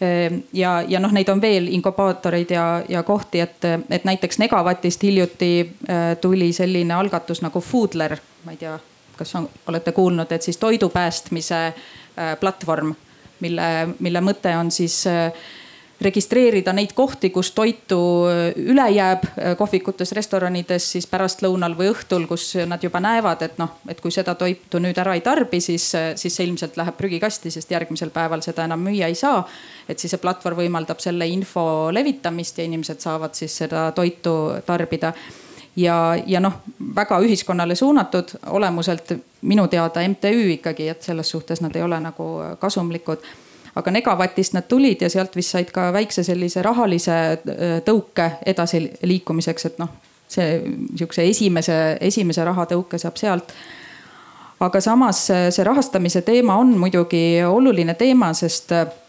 Ehm, ja, ja noh, neid on veel inkubaatoreid ja, ja kohti, et, et näiteks Negavatist hiljuti äh, tuli selline algatus nagu Foodler, ma ei tea, kas on, olete kuulnud, et siis toidu päästmise äh, platvorm, mille, mille mõte on siis äh, registreerida neid kohti, kus toitu äh, üle jääb kohvikutes, restoranides siis pärastlõunal või õhtul, kus nad juba näevad, et noh, et kui seda toitu nüüd ära ei tarbi, siis, siis see ilmselt läheb prügikasti, sest järgmisel päeval seda enam müüa ei saa. et siis see platvorm võimaldab selle info levitamist ja inimesed saavad siis seda toitu tarbida ja, ja noh, väga ühiskonnale suunatud olemuselt minu teada MTÜ ikkagi, et selles suhtes nad ei ole nagu kasumlikud. Aga Negavatist nad tulid ja sealt vist said ka väikse sellise rahalise äh, tõuke edasiliikumiseks, et noh, see sihukese esimese, esimese rahatõuke saab sealt. Aga samas see rahastamise teema on muidugi oluline teema, sest äh, Äh,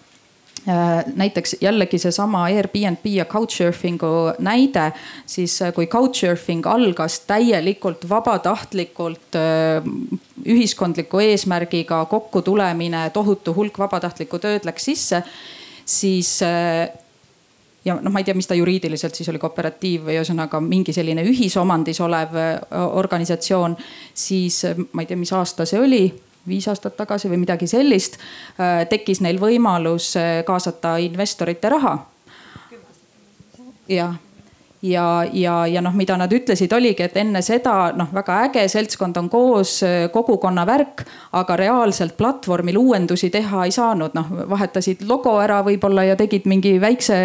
näiteks jällegi seesama Airbnb ja Couchsurfingu näide, siis äh, kui Couchsurfing algas täielikult vabatahtlikult äh, ühiskondliku eesmärgiga kokkutulemine, tohutu hulk vabatahtlikku tööd läks sisse, siis ja noh, ma ei tea, mis ta juriidiliselt siis oli, kooperatiiv või ühesõnaga mingi selline ühisomandis olev organisatsioon, siis ma ei tea, mis aasta see oli viis aastat tagasi või midagi sellist, äh, tekkis neil võimalus äh, kaasata investorite raha. jah. Ja, ja, ja noh, mida nad ütlesid, oligi, et enne seda noh, väga äge seltskond on koos, äh, kogukonna värk, aga reaalselt platvormil uuendusi teha ei saanud, noh vahetasid logo ära võib-olla ja tegid mingi väikse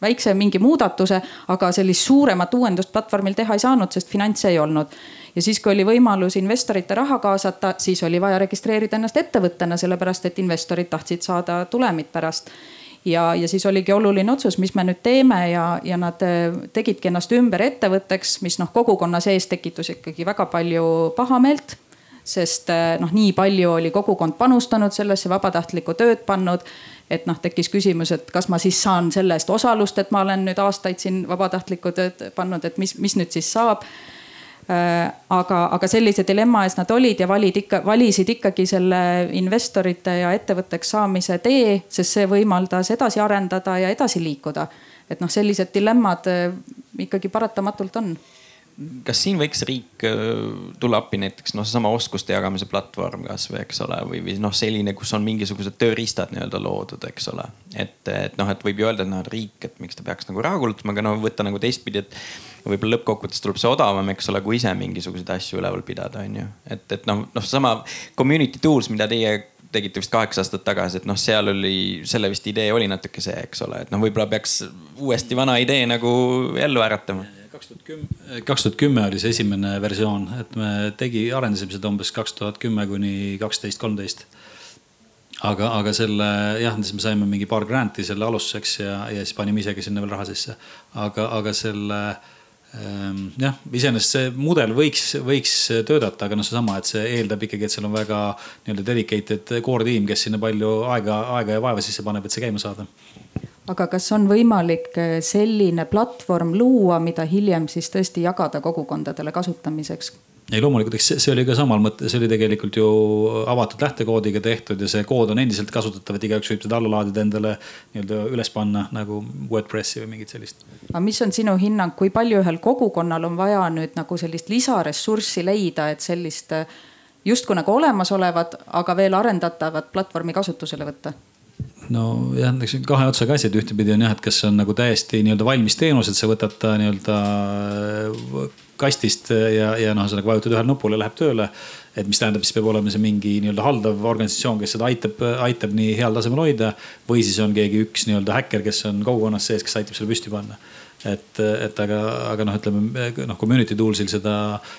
väikse mingi muudatuse, aga sellist suuremat uuendust platvormil teha ei saanud, sest finantse ei olnud ja siis, kui oli võimalus investorite raha kaasata, siis oli vaja registreerida ennast ettevõttena, sellepärast et investorid tahtsid saada tulemit pärast ja, ja siis oligi oluline otsus, mis me nüüd teeme ja, ja nad äh, tegidki ennast ümber ettevõtteks, mis noh, kogukonna sees tekitus ikkagi väga palju pahameelt. sest äh, noh, nii palju oli kogukond panustanud sellesse, vabatahtlikku tööd pannud. et noh, tekkis küsimus, et kas ma siis saan selle eest osalust, et ma olen nüüd aastaid siin vabatahtlikku tööd pannud, et mis, mis nüüd siis saab aga, aga sellise dilemma ees nad olid ja valid ikka, valisid ikkagi selle investorite ja ettevõtteks saamise tee, sest see võimaldas edasi arendada ja edasi liikuda. et noh, sellised dilemmad äh, ikkagi paratamatult on
kas siin võiks riik tulla appi näiteks noh, seesama oskuste jagamise platvorm kasvõi, eks ole, või, või noh, selline, kus on mingisugused tööriistad nii-öelda loodud, eks ole. et, et noh, et võib ju öelda, et noh, et riik, et miks ta peaks nagu raha kulutama, aga no võtta nagu teistpidi, et võib-olla lõppkokkuvõttes tuleb see odavam, eks ole, kui ise mingisuguseid asju üleval pidada, on ju. et, et noh, noh, sama community tools, mida teie tegite vist kaheksa aastat tagasi, et noh, seal oli, selle vist idee oli natuke see, eks ole, et noh, võib-olla peaks uuesti vana idee nagu ellu äratama
kaks tuhat kümme, kaks tuhat kümme oli see esimene versioon, et me tegi, arendasime seda umbes kaks tuhat kümme kuni kaksteist, kolmteist. aga, aga selle jah, siis me saime mingi paar grant'i selle alustuseks ja, ja siis panime isegi sinna veel raha sisse. aga, aga selle ähm, jah, iseenesest see mudel võiks, võiks töötada, aga noh, seesama, et see eeldab ikkagi, et seal on väga nii-öelda dedicated core tiim, kes sinna palju aega, aega ja vaeva sisse paneb, et see käima saada
aga kas on võimalik eh, selline platvorm luua, mida hiljem siis tõesti jagada kogukondadele kasutamiseks?
ei loomulikult, eks see oli ka samal mõte, see oli tegelikult ju avatud lähtekoodiga tehtud ja see kood on endiselt kasutatav, et igaüks võib seda alla laadida endale nii-öelda üles panna nagu Wordpressi või mingit sellist.
aga mis on sinu hinnang, kui palju ühel kogukonnal on vaja nüüd nagu sellist lisaressurssi leida, et sellist eh, justkui nagu olemasolevat, aga veel arendatavat platvormi kasutusele võtta?
Nojah, eks kahe otsaga et ühtepidi on jah, et kas see on nagu täiesti nii-öelda valmis teenus, et sa võtad ta nii-öelda äh, kastist ja, ja noh, ühesõnaga vajutad ühele nupule, läheb tööle. et mis tähendab, siis peab olema see mingi nii-öelda haldav organisatsioon, kes seda aitab, aitab nii heal tasemel hoida. või siis on keegi üks nii-öelda häkker, kes on kogukonnas sees, kes aitab selle püsti panna et, et aga, aga noh, ütleme noh, community tools'il seda,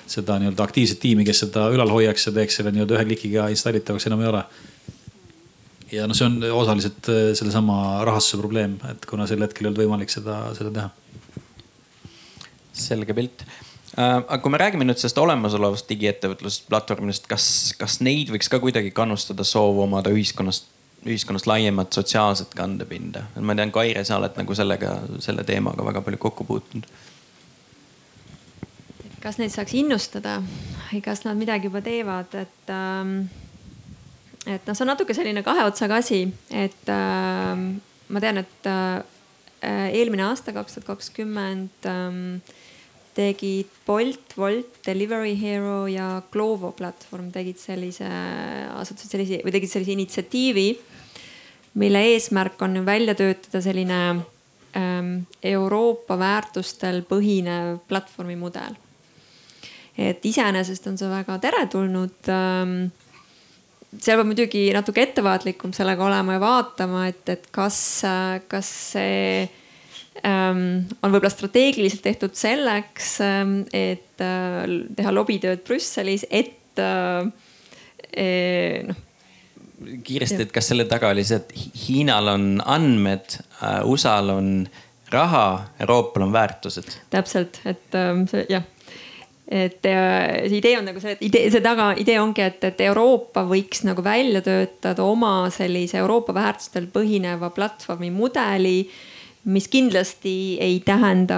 seda nii-öelda aktiivset tiimi, kes seda ülal hoiaks ja teeks selle nii-öelda ühe klikiga installitavaks enam ei ole ja noh, see on osaliselt äh, sellesama rahastuse probleem, et kuna sel hetkel ei olnud võimalik seda, seda teha.
selge pilt äh, aga kui me räägime nüüd sellest olemasolevast digiettevõtlusplatvormidest, kas, kas neid võiks ka kuidagi kannustada soov omada ühiskonnast, ühiskonnast laiemat sotsiaalset kandepinda? ma tean, Kaire, sa oled nagu sellega, selle teemaga väga palju kokku puutunud.
kas neid saaks innustada või kas nad midagi juba teevad, et ähm, et noh, see on natuke selline kahe otsaga asi, et äh, ma tean, et äh, eelmine aasta, kaks tuhat kakskümmend ähm, tegid Bolt, Wolt, Delivery Hero ja Glovo platvorm tegid sellise, asutasid sellise või tegid sellise initsiatiivi, mille eesmärk on välja töötada selline ähm, Euroopa väärtustel põhinev platvormimudel. et iseenesest on see väga teretulnud ähm, seal peab muidugi natuke ettevaatlikum sellega olema ja vaatama, et, et kas, kas see ähm, on võib-olla strateegiliselt tehtud selleks, ähm, et äh, teha lobitööd Brüsselis, et äh, eh, noh
kiiresti, et kas selle taga oli see, et Hiinal on andmed uh,, USA-l on raha, Euroopal on väärtused?
täpselt, et um, see jah et äh, see idee on nagu see, et idee, see taga, idee ongi, et, et Euroopa võiks nagu välja töötada oma sellise Euroopa väärtustel põhineva platvormi mudeli mis kindlasti ei tähenda,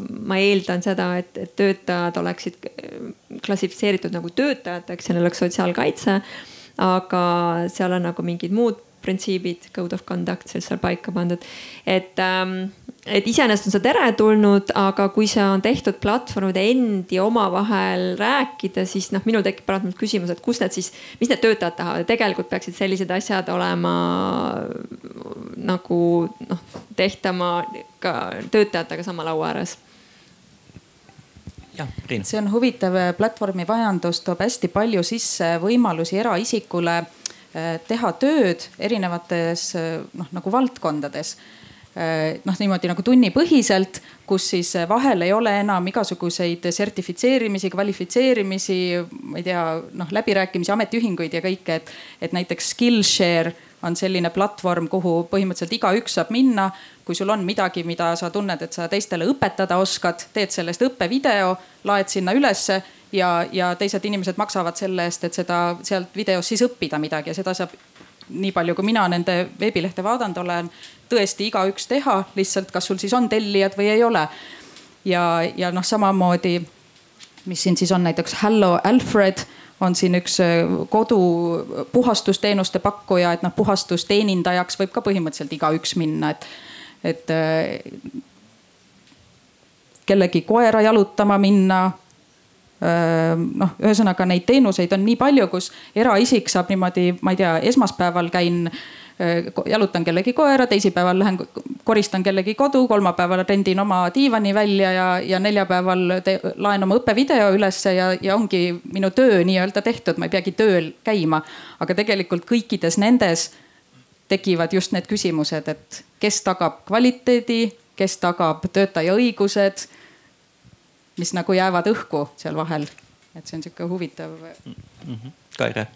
ma eeldan seda, et, et töötajad oleksid klassifitseeritud nagu töötajateks ja neil oleks sotsiaalkaitse. aga seal on nagu mingid muud printsiibid, code of conduct seal paika pandud, et ähm, et iseenesest on see teretulnud, aga kui see on tehtud platvormide endi omavahel rääkida, siis noh, minul tekib paratamatult küsimus, et kus need siis, mis need töötajad tahavad ja tegelikult peaksid sellised asjad olema nagu noh, tehtama ka töötajatega sama laua ääres.
See on huvitav, platvormimajandus toob hästi palju sisse võimalusi eraisikule eh, teha tööd erinevates eh, noh nagu valdkondades noh, niimoodi nagu tunnipõhiselt, kus siis vahel ei ole enam igasuguseid sertifitseerimisi, kvalifitseerimisi, ma ei tea, noh läbirääkimisi, ametiühinguid ja kõike, et, et näiteks Skillshare on selline platvorm, kuhu põhimõtteliselt igaüks saab minna. kui sul on midagi, mida sa tunned, et sa teistele õpetada oskad, teed sellest õppevideo, laed sinna ülesse ja, ja teised inimesed maksavad selle eest, et seda sealt videost siis õppida midagi ja seda saab nii palju, kui mina nende veebilehte vaadanud olen, tõesti igaüks teha, lihtsalt kas sul siis on tellijad või ei ole. ja, ja noh, samamoodi, mis siin siis on näiteks Hello Alfred on siin üks äh, kodu puhastusteenuste pakkuja, et noh, puhastusteenindajaks võib ka põhimõtteliselt igaüks minna, et, et äh, kellegi koera jalutama minna noh, ühesõnaga neid teenuseid on nii palju, kus eraisik saab niimoodi, ma ei tea, esmaspäeval käin jalutan kellegi koera, teisipäeval lähen koristan kellegi kodu, kolmapäeval rendin oma diivani välja ja, ja neljapäeval laen oma õppevideo ülesse ja, ja ongi minu töö nii-öelda tehtud, ma ei peagi tööl käima. aga tegelikult kõikides nendes tekivad just need küsimused, et kes tagab kvaliteedi, kes tagab töötaja õigused mis nagu jäävad õhku seal vahel. et see on sihuke huvitav mm.
-hmm. Kaire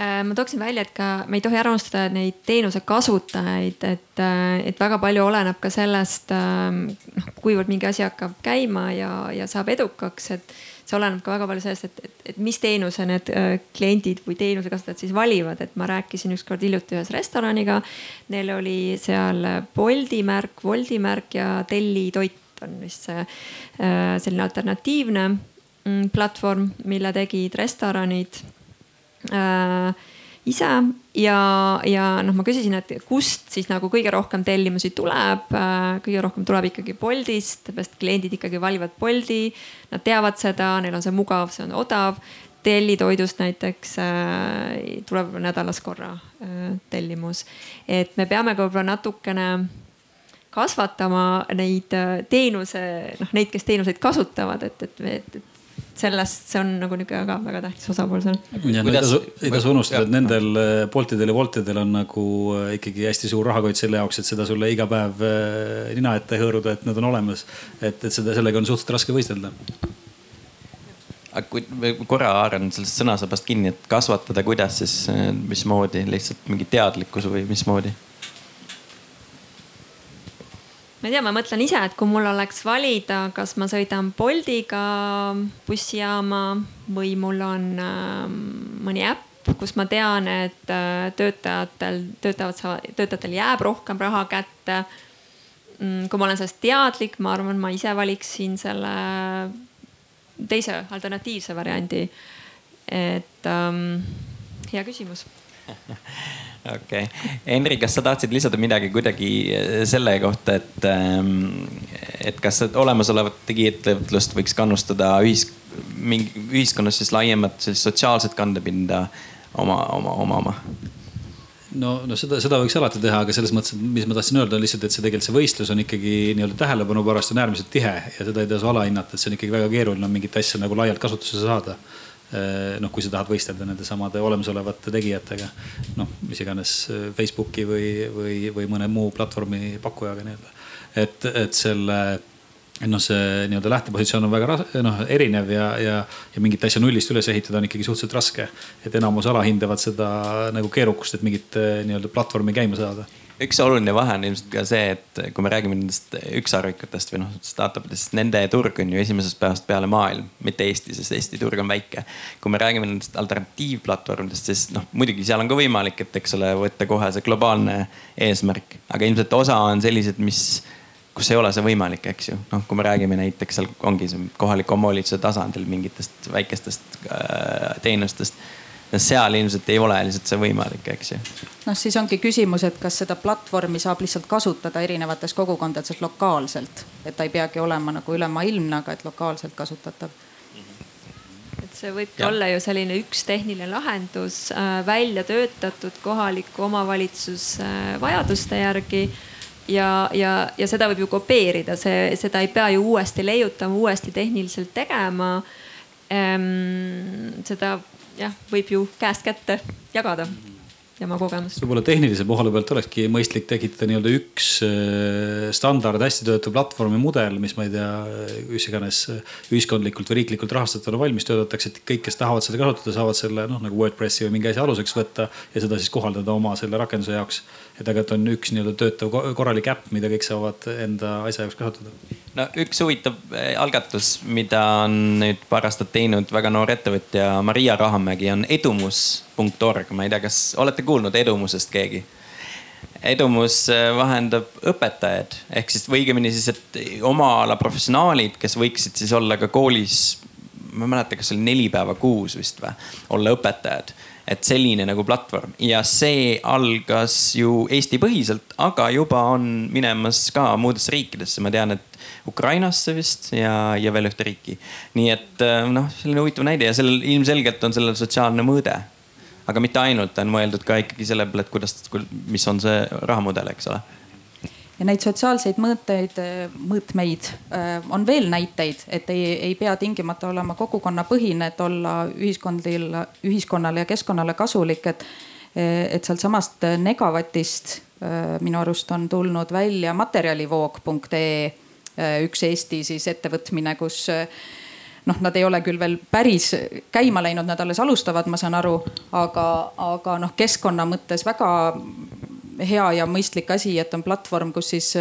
Äh, ma tooksin välja, et ka me ei tohi ära unustada neid teenuse kasutajaid, et, äh, et väga palju oleneb ka sellest, ähm, noh, kuivõrd mingi asi hakkab käima ja, ja saab edukaks, et see oleneb ka väga palju sellest, et, et, et mis teenuse need äh, kliendid või teenuse kasutajad siis valivad, et ma rääkisin ükskord hiljuti ühes restoraniga. Neil oli seal Bolti märk, Wolti märk ja Telli toit on vist see selline alternatiivne mm, platvorm, mille tegid restoranid äh, ise ja, ja noh, ma küsisin, et kust siis nagu kõige rohkem tellimusi tuleb äh,. kõige rohkem tuleb ikkagi Boltist, sest kliendid ikkagi valivad Bolti. Nad teavad seda, neil on see mugav, see on odav. tellitoidust näiteks äh, tuleb nädalas korra äh, tellimus, et me peame ka võib-olla natukene kasvatama neid äh, teenuse, noh neid, kes teenuseid kasutavad, et, et, et, et sellest, see on nagu niisugune ka väga tähtis osapool seal.
ja no ei tasu, ei tasu unustada, et nendel äh, Boltidel ja Woltidel on nagu äh, ikkagi hästi suur rahakott selle jaoks, et seda sulle iga päev nina ette hõõruda, et nad on olemas. et, et seda, sellega on suhteliselt raske võistelda
aga kui korra haaran sellest sõnasabast kinni, et kasvatada, kuidas siis, mismoodi, lihtsalt mingi teadlikkus või mismoodi?
Ma ei tea, ma mõtlen ise, et kui mul oleks valida, kas ma sõidan Boltiga bussijaama või mul on äh, mõni äpp, kus ma tean, et äh, töötajatel, töötavad, töötajatel jääb rohkem raha kätte mm,. kui ma olen sellest teadlik, ma arvan, ma ise valiksin selle teise alternatiivse variandi. et ähm, hea küsimus
okei okay., Henri, kas sa tahtsid lisada midagi kuidagi eh, selle kohta, et, ehm, et kas olemasolevat digiettevõtlust võiks kannustada ühis, mingi ühiskonnas siis laiemat sellist sotsiaalset kandepinda oma, oma, omama?
no, no seda, seda võiks alati teha, aga selles mõttes, et mis ma tahtsin öelda, on lihtsalt, et see tegelikult see võistlus on ikkagi nii-öelda tähelepanu pärast on äärmiselt tihe ja seda ei tasu alahinnata, et see on ikkagi väga keeruline mingit asja nagu laialt kasutusse saada noh, kui sa tahad võistelda nende samade olemasolevate tegijatega, noh, mis iganes eh, Facebooki või, või, või mõne muu platvormi pakkujaga nii-öelda. et, et selle noh, see nii-öelda lähtepositsioon on väga noh, erinev ja, ja, ja mingit asja nullist üles ehitada on ikkagi suhteliselt raske. et enamus alahindavad seda nagu keerukust, et mingit eh, nii-öelda platvormi käima saada
üks oluline vahe on ilmselt ka see, et kui me räägime nendest ükssarvikutest või noh, startup idest, nende turg on ju esimesest päevast peale maailm, mitte Eesti, sest Eesti turg on väike. kui me räägime nendest alternatiivplatvormidest, siis noh, muidugi seal on ka võimalik, et eks ole, võtta kohe see globaalne eesmärk, aga ilmselt osa on sellised, mis kus ei ole see võimalik, eks ju. noh, kui me räägime näiteks seal ongi see kohaliku omavalitsuse tasandil mingitest väikestest äh, teenustest seal ilmselt ei ole lihtsalt see võimalik, eks ju.
noh, siis ongi küsimus, et kas seda platvormi saab lihtsalt kasutada erinevates kogukondades lokaalselt, et ta ei peagi olema nagu ülemaailmne, aga et lokaalselt kasutatav
et see võibki ja. olla ju selline üks tehniline lahendus äh, välja töötatud kohaliku omavalitsuse äh, vajaduste järgi ja, ja, ja seda võib ju kopeerida, see, seda ei pea ju uuesti leiutama, uuesti tehniliselt tegema ehm,. seda jah, võib ju käest kätte jagada tema kogemust.
võib-olla tehnilise poole pealt olekski mõistlik tekitada nii-öelda üks äh, standard, hästi töötav platvormi mudel, mis ma ei tea, mis iganes ühiskondlikult või riiklikult rahastatuna valmis töötatakse, et kõik, kes tahavad seda kasutada, saavad selle noh, nagu Wordpressi või mingi asja aluseks võtta ja seda siis kohaldada oma selle rakenduse jaoks. Et et on üks nii-öelda töötav korralik äpp, mida kõik saavad enda asja jaoks kasutada
no üks huvitav eh, algatus, mida on nüüd paar aastat teinud väga noor ettevõtja Maria Rahamägi on edumus.org, ma ei tea, kas olete kuulnud Edumusest keegi? edumus eh, vahendab õpetajad ehk siis või õigemini siis, et oma ala professionaalid, kes võiksid siis olla ka koolis. ma ei mäleta, kas oli neli päeva kuus vist või, olla õpetajad et selline nagu platvorm ja see algas ju Eesti põhiselt, aga juba on minemas ka muudesse riikidesse, ma tean, et Ukrainasse vist ja, ja veel ühte riiki. nii et äh, noh, selline huvitav näide ja sellel ilmselgelt on sellel sotsiaalne mõõde. aga mitte ainult, on mõeldud ka ikkagi selle peale, et kuidas, mis on see rahamudel, eks ole
ja neid sotsiaalseid mõõteid, mõõtmeid äh, on veel näiteid, et ei, ei pea tingimata olema kogukonnapõhine, et olla ühiskondil, ühiskonnale ja keskkonnale kasulik, et, et sealtsamast Negavatist äh, minu arust on tulnud välja materjalivoog.ee üks Eesti siis ettevõtmine, kus noh, nad ei ole küll veel päris käima läinud, nad alles alustavad, ma saan aru, aga, aga noh, keskkonna mõttes väga hea ja mõistlik asi, et on platvorm, kus siis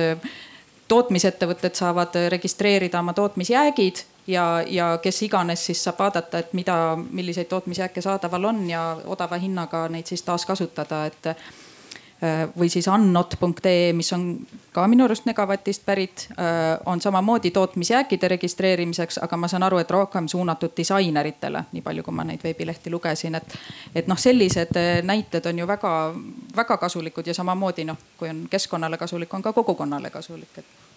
tootmisettevõtted saavad registreerida oma tootmisjäägid ja, ja kes iganes siis saab vaadata, et mida, milliseid tootmisjääke saadaval on ja odava hinnaga neid siis taaskasutada, et Äh, või siis annot.ee, mis on ka minu arust Megavatist pärit, äh, on samamoodi tootmisjääkide registreerimiseks, aga ma saan aru, et rohkem suunatud disaineritele, nii palju, kui ma neid veebilehti lugesin, et. et noh, sellised äh, näited on ju väga-väga kasulikud ja samamoodi noh, kui on keskkonnale kasulik, on ka kogukonnale kasulik, et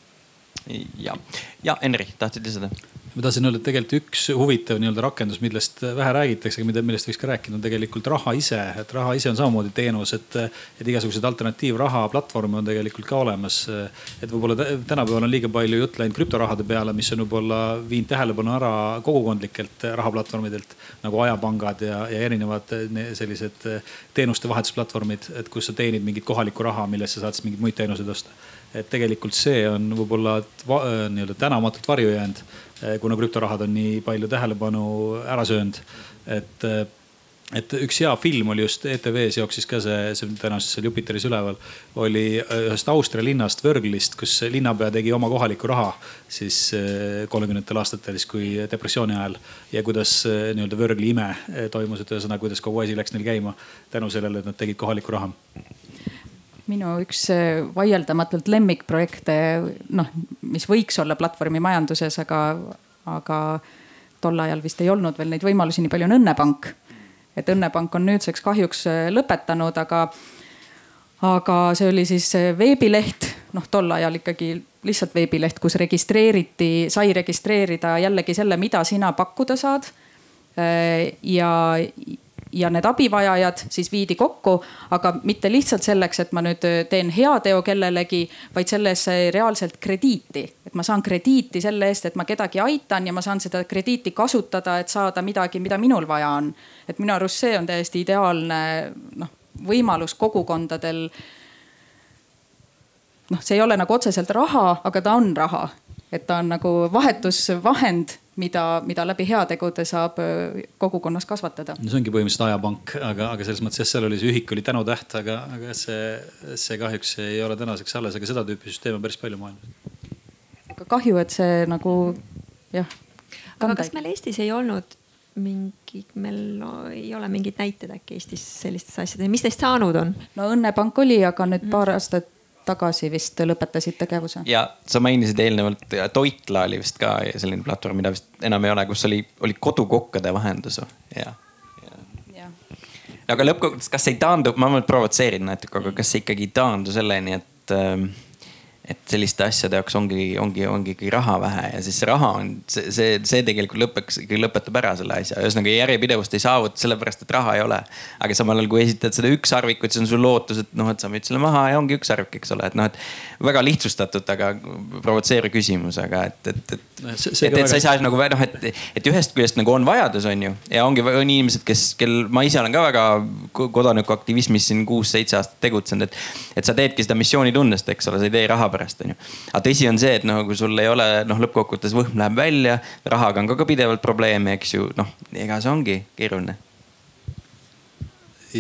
ja, ja Henri, tahtsid lisada?
ma tahtsin öelda, et tegelikult üks huvitav nii-öelda rakendus, millest vähe räägitakse, aga millest võiks ka rääkida, on tegelikult raha ise. et raha ise on samamoodi teenus, et, et igasuguseid alternatiivraha platvorme on tegelikult ka olemas. et võib-olla tänapäeval on liiga palju jutt läinud krüptorahade peale, mis on võib-olla viinud tähelepanu ära kogukondlikelt rahaplatvormidelt nagu ajapangad ja, ja erinevad sellised teenuste vahetusplatvormid, et kus sa teenid mingit kohalikku raha, millest sa saad siis mingeid muid teenuseid osta et tegelikult see on võib-olla nii-öelda tänamatult varju jäänud Eh, kuna krüptorahad on nii palju tähelepanu ära söönud. et, eh, et üks hea film oli just ETV-s jooksis ka see, see tõenäoliselt seal Jupiteris üleval. oli ühest Austria linnast, Wörglist, kus linnapea tegi oma kohalikku raha siis kolmekümnendatel aastatel, siis kui depressiooni ajal. ja kuidas nii-öelda Wörgli ime toimus, et ühesõnaga, kuidas kogu asi läks neil käima tänu sellele, et nad tegid kohalikku raha
minu üks äh, vaieldamatult lemmikprojekte, noh, mis võiks olla platvormi majanduses, aga, aga tol ajal vist ei olnud veel neid võimalusi nii palju, on Õnnepank. et Õnnepank on nüüdseks kahjuks äh, lõpetanud, aga, aga see oli siis äh, veebileht, noh tol ajal ikkagi lihtsalt veebileht, kus registreeriti, sai registreerida jällegi selle, mida sina pakkuda saad. ja ja need abivajajad siis viidi kokku, aga mitte lihtsalt selleks, et ma nüüd teen heateo kellelegi, vaid selles reaalselt krediiti. et ma saan krediiti selle eest, et ma kedagi aitan ja ma saan seda krediiti kasutada, et saada midagi, mida minul vaja on. et minu arust see on täiesti ideaalne noh, võimalus kogukondadel. noh, see ei ole nagu otseselt raha, aga ta on raha, et ta on nagu vahetusvahend mida, mida läbi heategude saab kogukonnas kasvatada.
no see ongi põhimõtteliselt ajapank, aga, aga selles mõttes jah, seal oli see ühik oli tänutäht, aga, aga see, see kahjuks ei ole tänaseks alles, aga seda tüüpi süsteeme on päris palju maailmas.
aga kahju, et see nagu jah.
aga kas meil Eestis ei olnud mingi, meil no, ei ole mingeid näiteid äkki Eestis sellistest asjadest, mis neist saanud on?
no Õnnepank oli, aga nüüd paar aastat tagasi vist lõpetasid tegevuse.
ja sa mainisid eelnevalt, Toitla oli vist ka selline platvorm, mida vist enam ei ole, kus oli, oli kodukokkade vahendus ja, ja. ja.. aga lõppkokkuvõttes, kas ei taandu, ma provotseerin natuke, aga kas see ikkagi ei taandu selleni, et äh, et selliste asjade jaoks ongi, ongi, ongi ikkagi raha vähe ja siis raha on, see, see, see tegelikult lõpeks, ikkagi lõpetab ära selle asja. ühesõnaga järjepidevust ei saavuta sellepärast, et raha ei ole. aga samal ajal, kui esitad seda ükssarvikut, siis on sul lootus, et noh, et sa müüd selle maha ja ongi ükssarvik, eks ole, et noh, et. väga lihtsustatud, aga provotseeriv küsimus, aga et, et, et, et, et, et sa ei saa nagu noh, et, et ühest küljest nagu on vajadus, on ju. ja ongi, on inimesed, kes, kel ma ise olen ka väga kodanikuaktivismis siin kuus-seitse aastat tegutsenud, et. et sa teedki seda missioonitundest, eks ole, sa ei tee raha pärast, onju. aga tõsi on see, et noh, kui sul ei ole noh, lõppkokkuvõttes võhm läheb välja, rahaga on ka, ka pidevalt probleeme, eks ju, noh, ega see ongi keeruline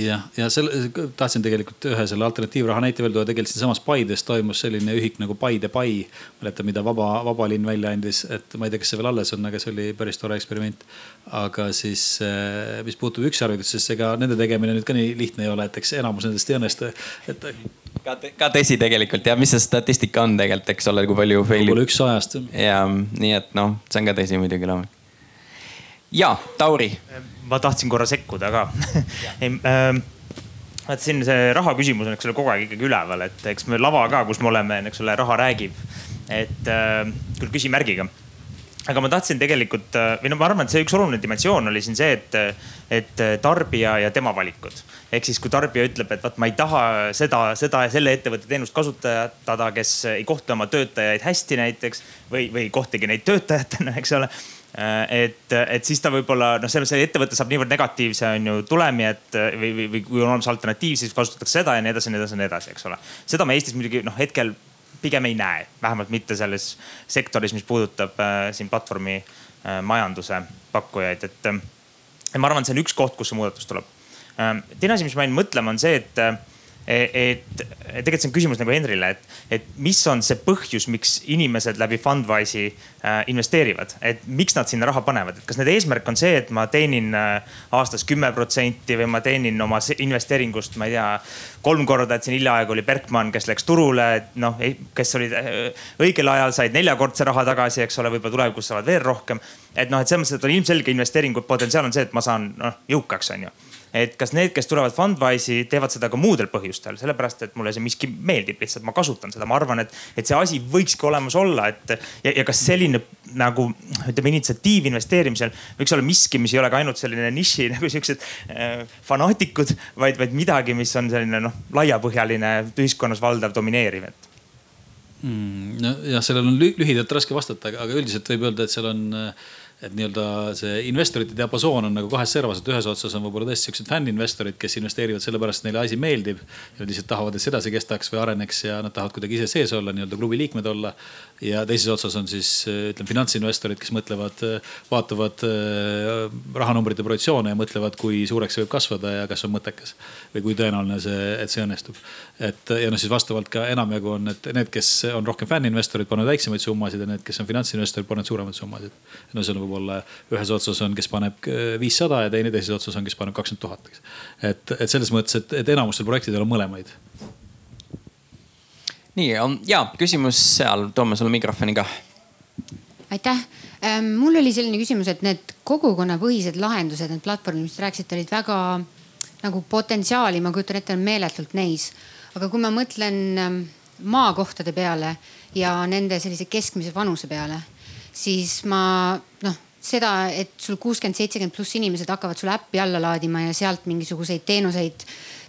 jah, ja selle, tahtsin tegelikult ühe selle alternatiivraha näite veel tuua, tegelikult siinsamas Paides toimus selline ühik nagu Paide Pai. mäletan, mida Vaba, Vaba linn välja andis, et ma ei tea, kas see veel alles on, aga see oli päris tore eksperiment. aga siis, eh, mis puutub ükssarvikutesse, siis ega nende tegemine nüüd ka nii lihtne ei ole, et eks enamus nendest ei õnnestu, et.
ka, ka tõsi tegelikult ja mis see statistika on tegelikult, eks ole, kui palju fail'ib.
võib-olla üks sajast.
ja nii, et noh, see on ka tõsi muidugi loomulikult ja Tauri.
Ma tahtsin korra sekkuda ka ei ähm, vaat siin see raha küsimus on, eks ole, kogu aeg ikkagi üleval, et eks me lava ka, kus me oleme, eks ole, raha räägib. et äh, küll küsimärgiga. aga ma tahtsin tegelikult äh, või no ma arvan, et see üks oluline dimensioon oli siin see, et, et tarbija ja tema valikud. ehk siis, kui tarbija ütleb, et vaat ma ei taha seda, seda ja selle ettevõtte teenust kasutada, kes ei kohtle oma töötajaid hästi näiteks või, või ei kohtlegi neid töötajatena, eks ole et, et siis ta võib-olla noh, selles ettevõte saab niivõrd negatiivse on ju tulemi, et või, või, või kui on olemas alternatiiv, siis kasutatakse seda ja nii edasi ja nii edasi ja nii edasi, eks ole. seda me Eestis muidugi noh, hetkel pigem ei näe, vähemalt mitte selles sektoris, mis puudutab äh, siin platvormi äh, majanduse pakkujaid, et äh, ma arvan, et see on üks koht, kus see muudatus tuleb. teine asi, mis ma jäin mõtlema, on see, et et tegelikult see on küsimus nagu Henrile, et, et mis on see põhjus, miks inimesed läbi Fundwise'i äh, investeerivad, et miks nad sinna raha panevad, et kas nende eesmärk on see, et ma teenin äh, aastas kümme protsenti või ma teenin oma investeeringust, ma ei tea, kolm korda, et siin hiljaaegu oli Berkman, kes läks turule, noh, kes olid äh, õigel ajal said neljakordse raha tagasi, eks ole, võib-olla tulevikus saavad veel rohkem. et noh, et selles mõttes, et on ilmselge investeeringu potentsiaal on see, et ma saan noh jõukaks, on ju et kas need, kes tulevad Fundwise'i, teevad seda ka muudel põhjustel, sellepärast et mulle see miski meeldib, lihtsalt ma kasutan seda, ma arvan, et, et see asi võikski olemas olla, et ja, ja kas selline nagu ütleme, initsiatiiv investeerimisel võiks olla miski, mis ei ole ka ainult selline niši nagu siuksed äh, fanaatikud, vaid, vaid midagi, mis on selline noh, laiapõhjaline, ühiskonnas valdav, domineeriv, et
mm,. nojah, sellele on lühidalt raske vastata, aga üldiselt võib öelda, et seal on äh, et nii-öelda see investorite diapasoon on nagu kahes servas, et ühes otsas on võib-olla tõesti siuksed fänninvestorid, kes investeerivad sellepärast, et neile asi meeldib. nad lihtsalt tahavad, et see edasi kestaks või areneks ja nad tahavad kuidagi ise sees olla, nii-öelda klubi liikmed olla. ja teises otsas on siis ütleme finantsinvestorid, kes mõtlevad, vaatavad äh, rahanumbrite projektsioone ja mõtlevad, kui suureks see võib kasvada ja kas on mõttekas. või kui tõenäoline see, et see õnnestub. et ja noh, siis vastavalt ka enamjagu on, et need, kes on rohkem fänninvestorid, panevad väiksemaid summasid ja need, kes on finantsinvestorid, panevad suuremaid summasid. no see on võib-olla ühes otsas on, kes paneb äh, viissada ja teine teises otsas on, kes paneb kakskümmend tuhat, eks. et, et selles mõttes, et, et enamustel projektidel on mõlemaid.
nii ja küsimus seal, toome sulle mikrofoni ka.
aitäh ähm,, mul oli selline küsimus, et need kogukonnapõhised lahendused, need platvormid, mis te rääkisite, olid väga nagu potentsiaali, ma kujutan ette, on meeletult neis. aga kui ma mõtlen ähm, maakohtade peale ja nende sellise keskmise vanuse peale siis ma noh, seda, et sul kuuskümmend, seitsekümmend pluss inimesed hakkavad sulle äppi alla laadima ja sealt mingisuguseid teenuseid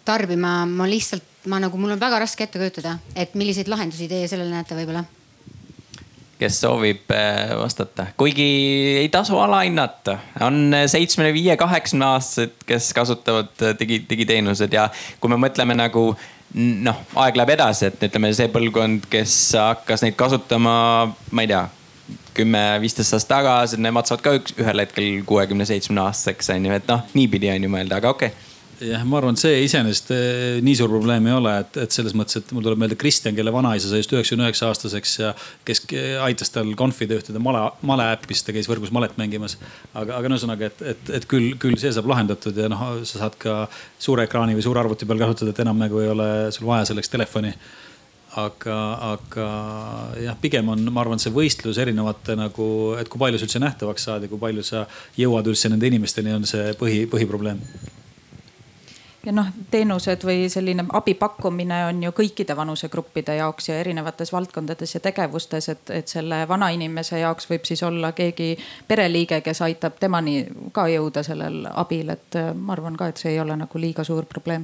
tarbima, ma lihtsalt, ma nagu, mul on väga raske ette kujutada, et milliseid lahendusi teie sellele näete võib-olla.
Kes soovib äh, vastata, kuigi ei tasu alahinnata, on seitsmekümne viie, kaheksakümne aastased, kes kasutavad äh, digi, digiteenused ja kui me mõtleme nagu noh, aeg läheb edasi, et ütleme, see põlvkond, kes hakkas neid kasutama, ma ei tea, kümme-viisteist aastat tagasi, nemad saavad ka üks, ühel hetkel kuuekümne, seitsmekümne aastaseks on ju, et noh, niipidi on ju mõelda, aga okei okay
jah, ma arvan, et see iseenesest eh, nii suur probleem ei ole, et, et selles mõttes, et mul tuleb meelde Kristjan, kelle vanaisa sai just üheksakümne üheksa aastaseks ja kes aitas tal konfide ühtede male, maleäppis, ta käis võrgus malet mängimas. aga, aga ühesõnaga, et, et, et küll, küll see saab lahendatud ja noh, sa saad ka suure ekraani või suure arvuti peal kasutada, et enam nagu ei ole sul vaja selleks telefoni aga, aga jah, pigem on, ma arvan, see võistlus erinevate nagu, et kui palju sa üldse nähtavaks saad ja kui palju sa jõuad üldse nende inimesteni, on see põhi, põhiprobleem.
Ja noh, teenused või selline abi pakkumine on ju kõikide vanusegruppide jaoks ja erinevates valdkondades ja tegevustes, et, et selle vanainimese jaoks võib siis olla keegi pereliige, kes aitab temani ka jõuda sellel abil, et ma arvan ka, et see ei ole nagu liiga suur probleem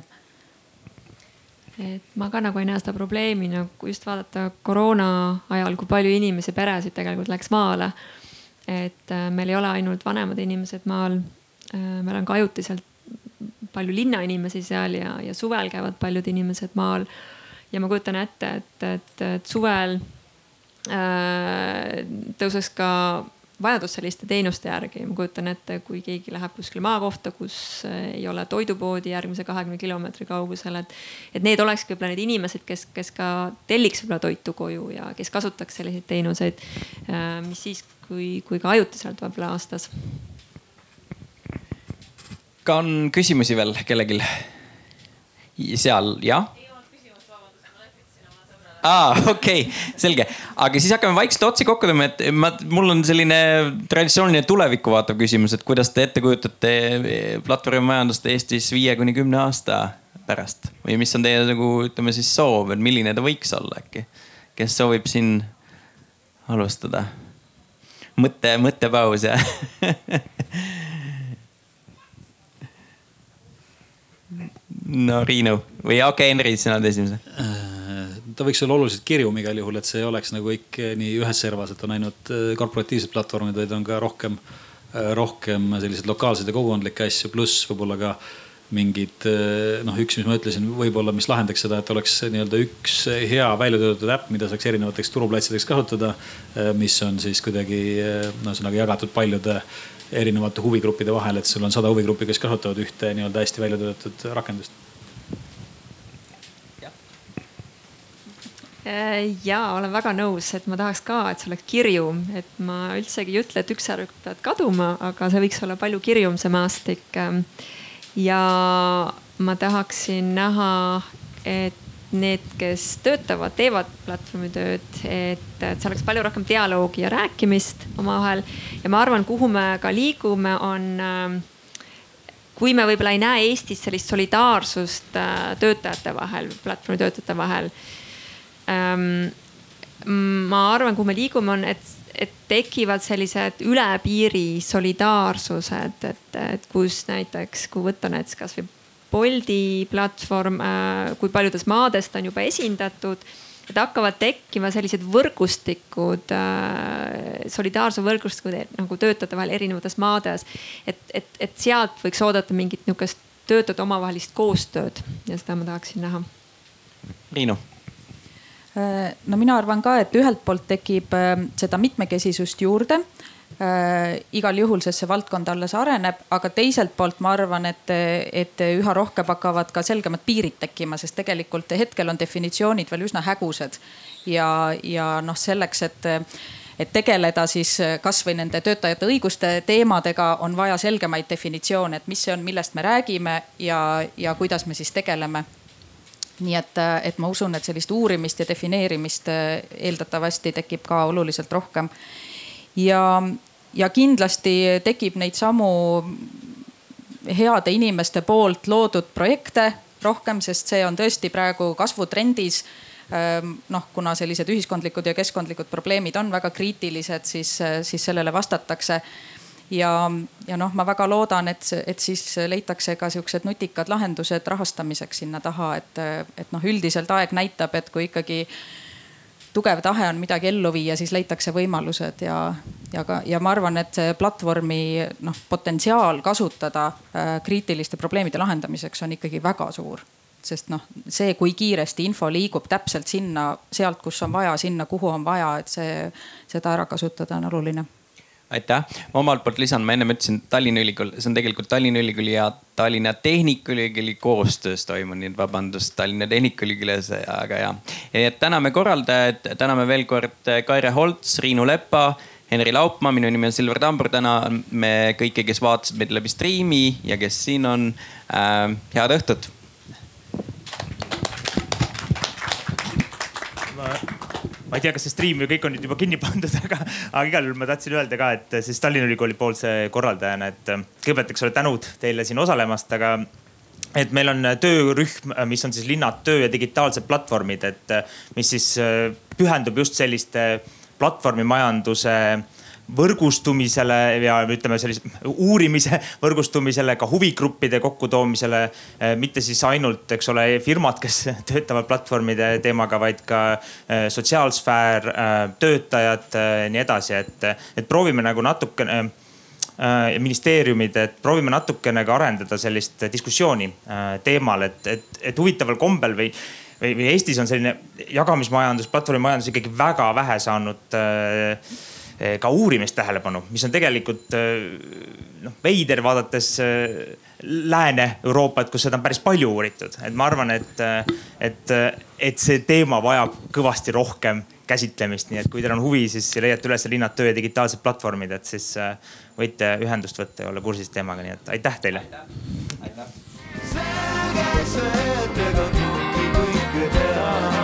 et ma ka nagu ei näe seda probleemi nagu just vaadata koroona ajal, kui palju inimesi, peresid tegelikult läks maale. et äh, meil ei ole ainult vanemad inimesed maal. Äh, meil on ka ajutiselt palju linnainimesi seal ja, ja suvel käivad paljud inimesed maal. ja ma kujutan ette, et, et, et suvel äh, tõuseks ka vajadus selliste teenuste järgi. ma kujutan ette, kui keegi läheb kuskile maakohta, kus eh, ei ole toidupoodi järgmise kahekümne kilomeetri kaugusel, et. et need olekski võib-olla need inimesed, kes, kes ka telliks võib-olla toitu koju ja kes kasutaks selliseid teenuseid. Eh, mis siis, kui, kui ka ajutiselt võib-olla aastas.
ka on küsimusi veel kellelgi? seal, jah aa, okei okay,, selge, aga siis hakkame vaikselt otsi kokku tõmbama, et ma, mul on selline traditsiooniline tulevikku vaatav küsimus, et kuidas te ette kujutate platvormimajandust Eestis viie kuni kümne aasta pärast? Või mis on teie nagu ütleme siis soov, et milline ta võiks olla äkki? kes soovib siin alustada? mõtte, mõttepaus jah. No Riinu. Või okei okay,, Henri, sina oled esimese.
Äh, ta võiks olla oluliselt kirjum igal juhul, et see ei oleks nagu kõik nii ühes servas, et on ainult äh, korporatiivsed platvormid, vaid on ka rohkem, äh, rohkem selliseid lokaalseid ja kogukondlikke asju, pluss võib-olla ka mingid noh, üks, mis ma ütlesin, võib-olla, mis lahendaks seda, et oleks nii-öelda üks hea välja töötatud äpp, mida saaks erinevateks turuplatsideks kasutada. mis on siis kuidagi noh, ühesõnaga jagatud paljude erinevate huvigruppide vahel, et sul on sada huvigruppi, kes kasutavad ühte nii-öelda hästi välja töötatud rakendust
ja olen väga nõus, et ma tahaks ka, et see oleks kirjum, et ma üldsegi ei ütle, et ükssarvik peavad kaduma, aga see võiks olla palju kirjum, see maastik. ja ma tahaksin näha, et need, kes töötavad, teevad platvormitööd, et, et see oleks palju rohkem dialoogi ja rääkimist omavahel. ja ma arvan, kuhu me ka liigume, on kui me võib-olla ei näe Eestis sellist solidaarsust äh, töötajate vahel, platvormitöötajate vahel ähm,. Ma arvan, kuhu me liigume, on, et, et tekivad sellised üle piiri solidaarsused, et, et kus näiteks, kui võtta näiteks kasvõi Boldi platvorm, äh, kui paljudes maades ta on juba esindatud et hakkavad tekkima sellised võrgustikud, äh, solidaarsuse võrgustikud nagu töötajate vahel erinevates maades. et, et, et sealt võiks oodata mingit nihukest töötajate omavahelist koostööd ja seda ma tahaksin näha.
Riinu
Äh, no mina arvan ka, et ühelt poolt tekib äh, seda mitmekesisust juurde äh, igal juhul, sest see valdkond alles areneb, aga teiselt poolt ma arvan, et, et üha rohkem hakkavad ka selgemad piirid tekkima, sest tegelikult hetkel on definitsioonid veel üsna hägusad. ja, ja noh, selleks, et, et tegeleda siis kasvõi nende töötajate õiguste teemadega, on vaja selgemaid definitsioone, et mis see on, millest me räägime ja, ja kuidas me siis tegeleme nii et, et ma usun, et sellist uurimist ja defineerimist eh, eeldatavasti tekib ka oluliselt rohkem. ja, ja kindlasti tekib neid samu heade inimeste poolt loodud projekte rohkem, sest see on tõesti praegu kasvutrendis ehm, noh, kuna sellised ühiskondlikud ja keskkondlikud probleemid on väga kriitilised, siis, siis sellele vastatakse ja, ja noh, ma väga loodan, et, et siis leitakse ka siuksed nutikad lahendused rahastamiseks sinna taha, et, et noh, üldiselt aeg näitab, et kui ikkagi tugev tahe on midagi ellu viia, siis leitakse võimalused ja, ja ka, ja ma arvan, et see platvormi noh, potentsiaal kasutada äh, kriitiliste probleemide lahendamiseks on ikkagi väga suur. Sest noh, see, kui kiiresti info liigub täpselt sinna, sealt, kus on vaja, sinna, kuhu on vaja, et see, seda ära kasutada on oluline
aitäh, ma omalt poolt lisan, ma ennem ütlesin Tallinna Ülikool, see on tegelikult Tallinna Ülikooli ja Tallinna Tehnikaülikooli koostöös toimunud, nii et vabandust Tallinna Tehnikaülikoolis, aga ja. nii et täname korraldajaid, täname veel kord Kaire Holts, Triinu Lepa, Henri Laupmaa, minu nimi on Silver Tambur, täname kõiki, kes vaatasid meid läbi striimi ja kes siin on äh,. head õhtut
ma ei tea, kas see stream või kõik on nüüd juba kinni pandud, aga, aga igal juhul ma tahtsin öelda ka, et siis Tallinna Ülikooli poolse korraldajana, et kõigepealt, eks ole, tänud teile siin osalemast, aga et meil on töörühm, mis on siis linnad, töö ja digitaalsed platvormid, et mis siis äh, pühendub just selliste platvormimajanduse võrgustumisele ja ütleme sellise uurimise võrgustumisele, ka huvigruppide kokkutoomisele. Eh, mitte siis ainult, eks ole, firmad, kes töötavad platvormide teemaga, vaid ka eh, sotsiaalsfäär, eh, töötajad, nii edasi, et, et proovime nagu natukene ja ministeeriumid, et proovime natukene ka arendada sellist diskussiooni teemal, et, et, et huvitaval kombel või või, või Eestis on selline jagamismajandus, platvormimajandus ikkagi väga vähe saanud äh, Eh, ka uurimistähelepanu, mis on tegelikult eh, noh veider vaadates eh, Lääne-Euroopat, kus seda on päris palju uuritud, et ma arvan, et, et, et see teema vajab kõvasti rohkem käsitlemist, nii et kui teil on huvi, siis leiate üles linnad töö ja digitaalsed platvormid, et siis võite ühendust võtta ja olla kursis teemaga, nii et aitäh teile. aitäh, aitäh.. selge see, et ega kõike teha.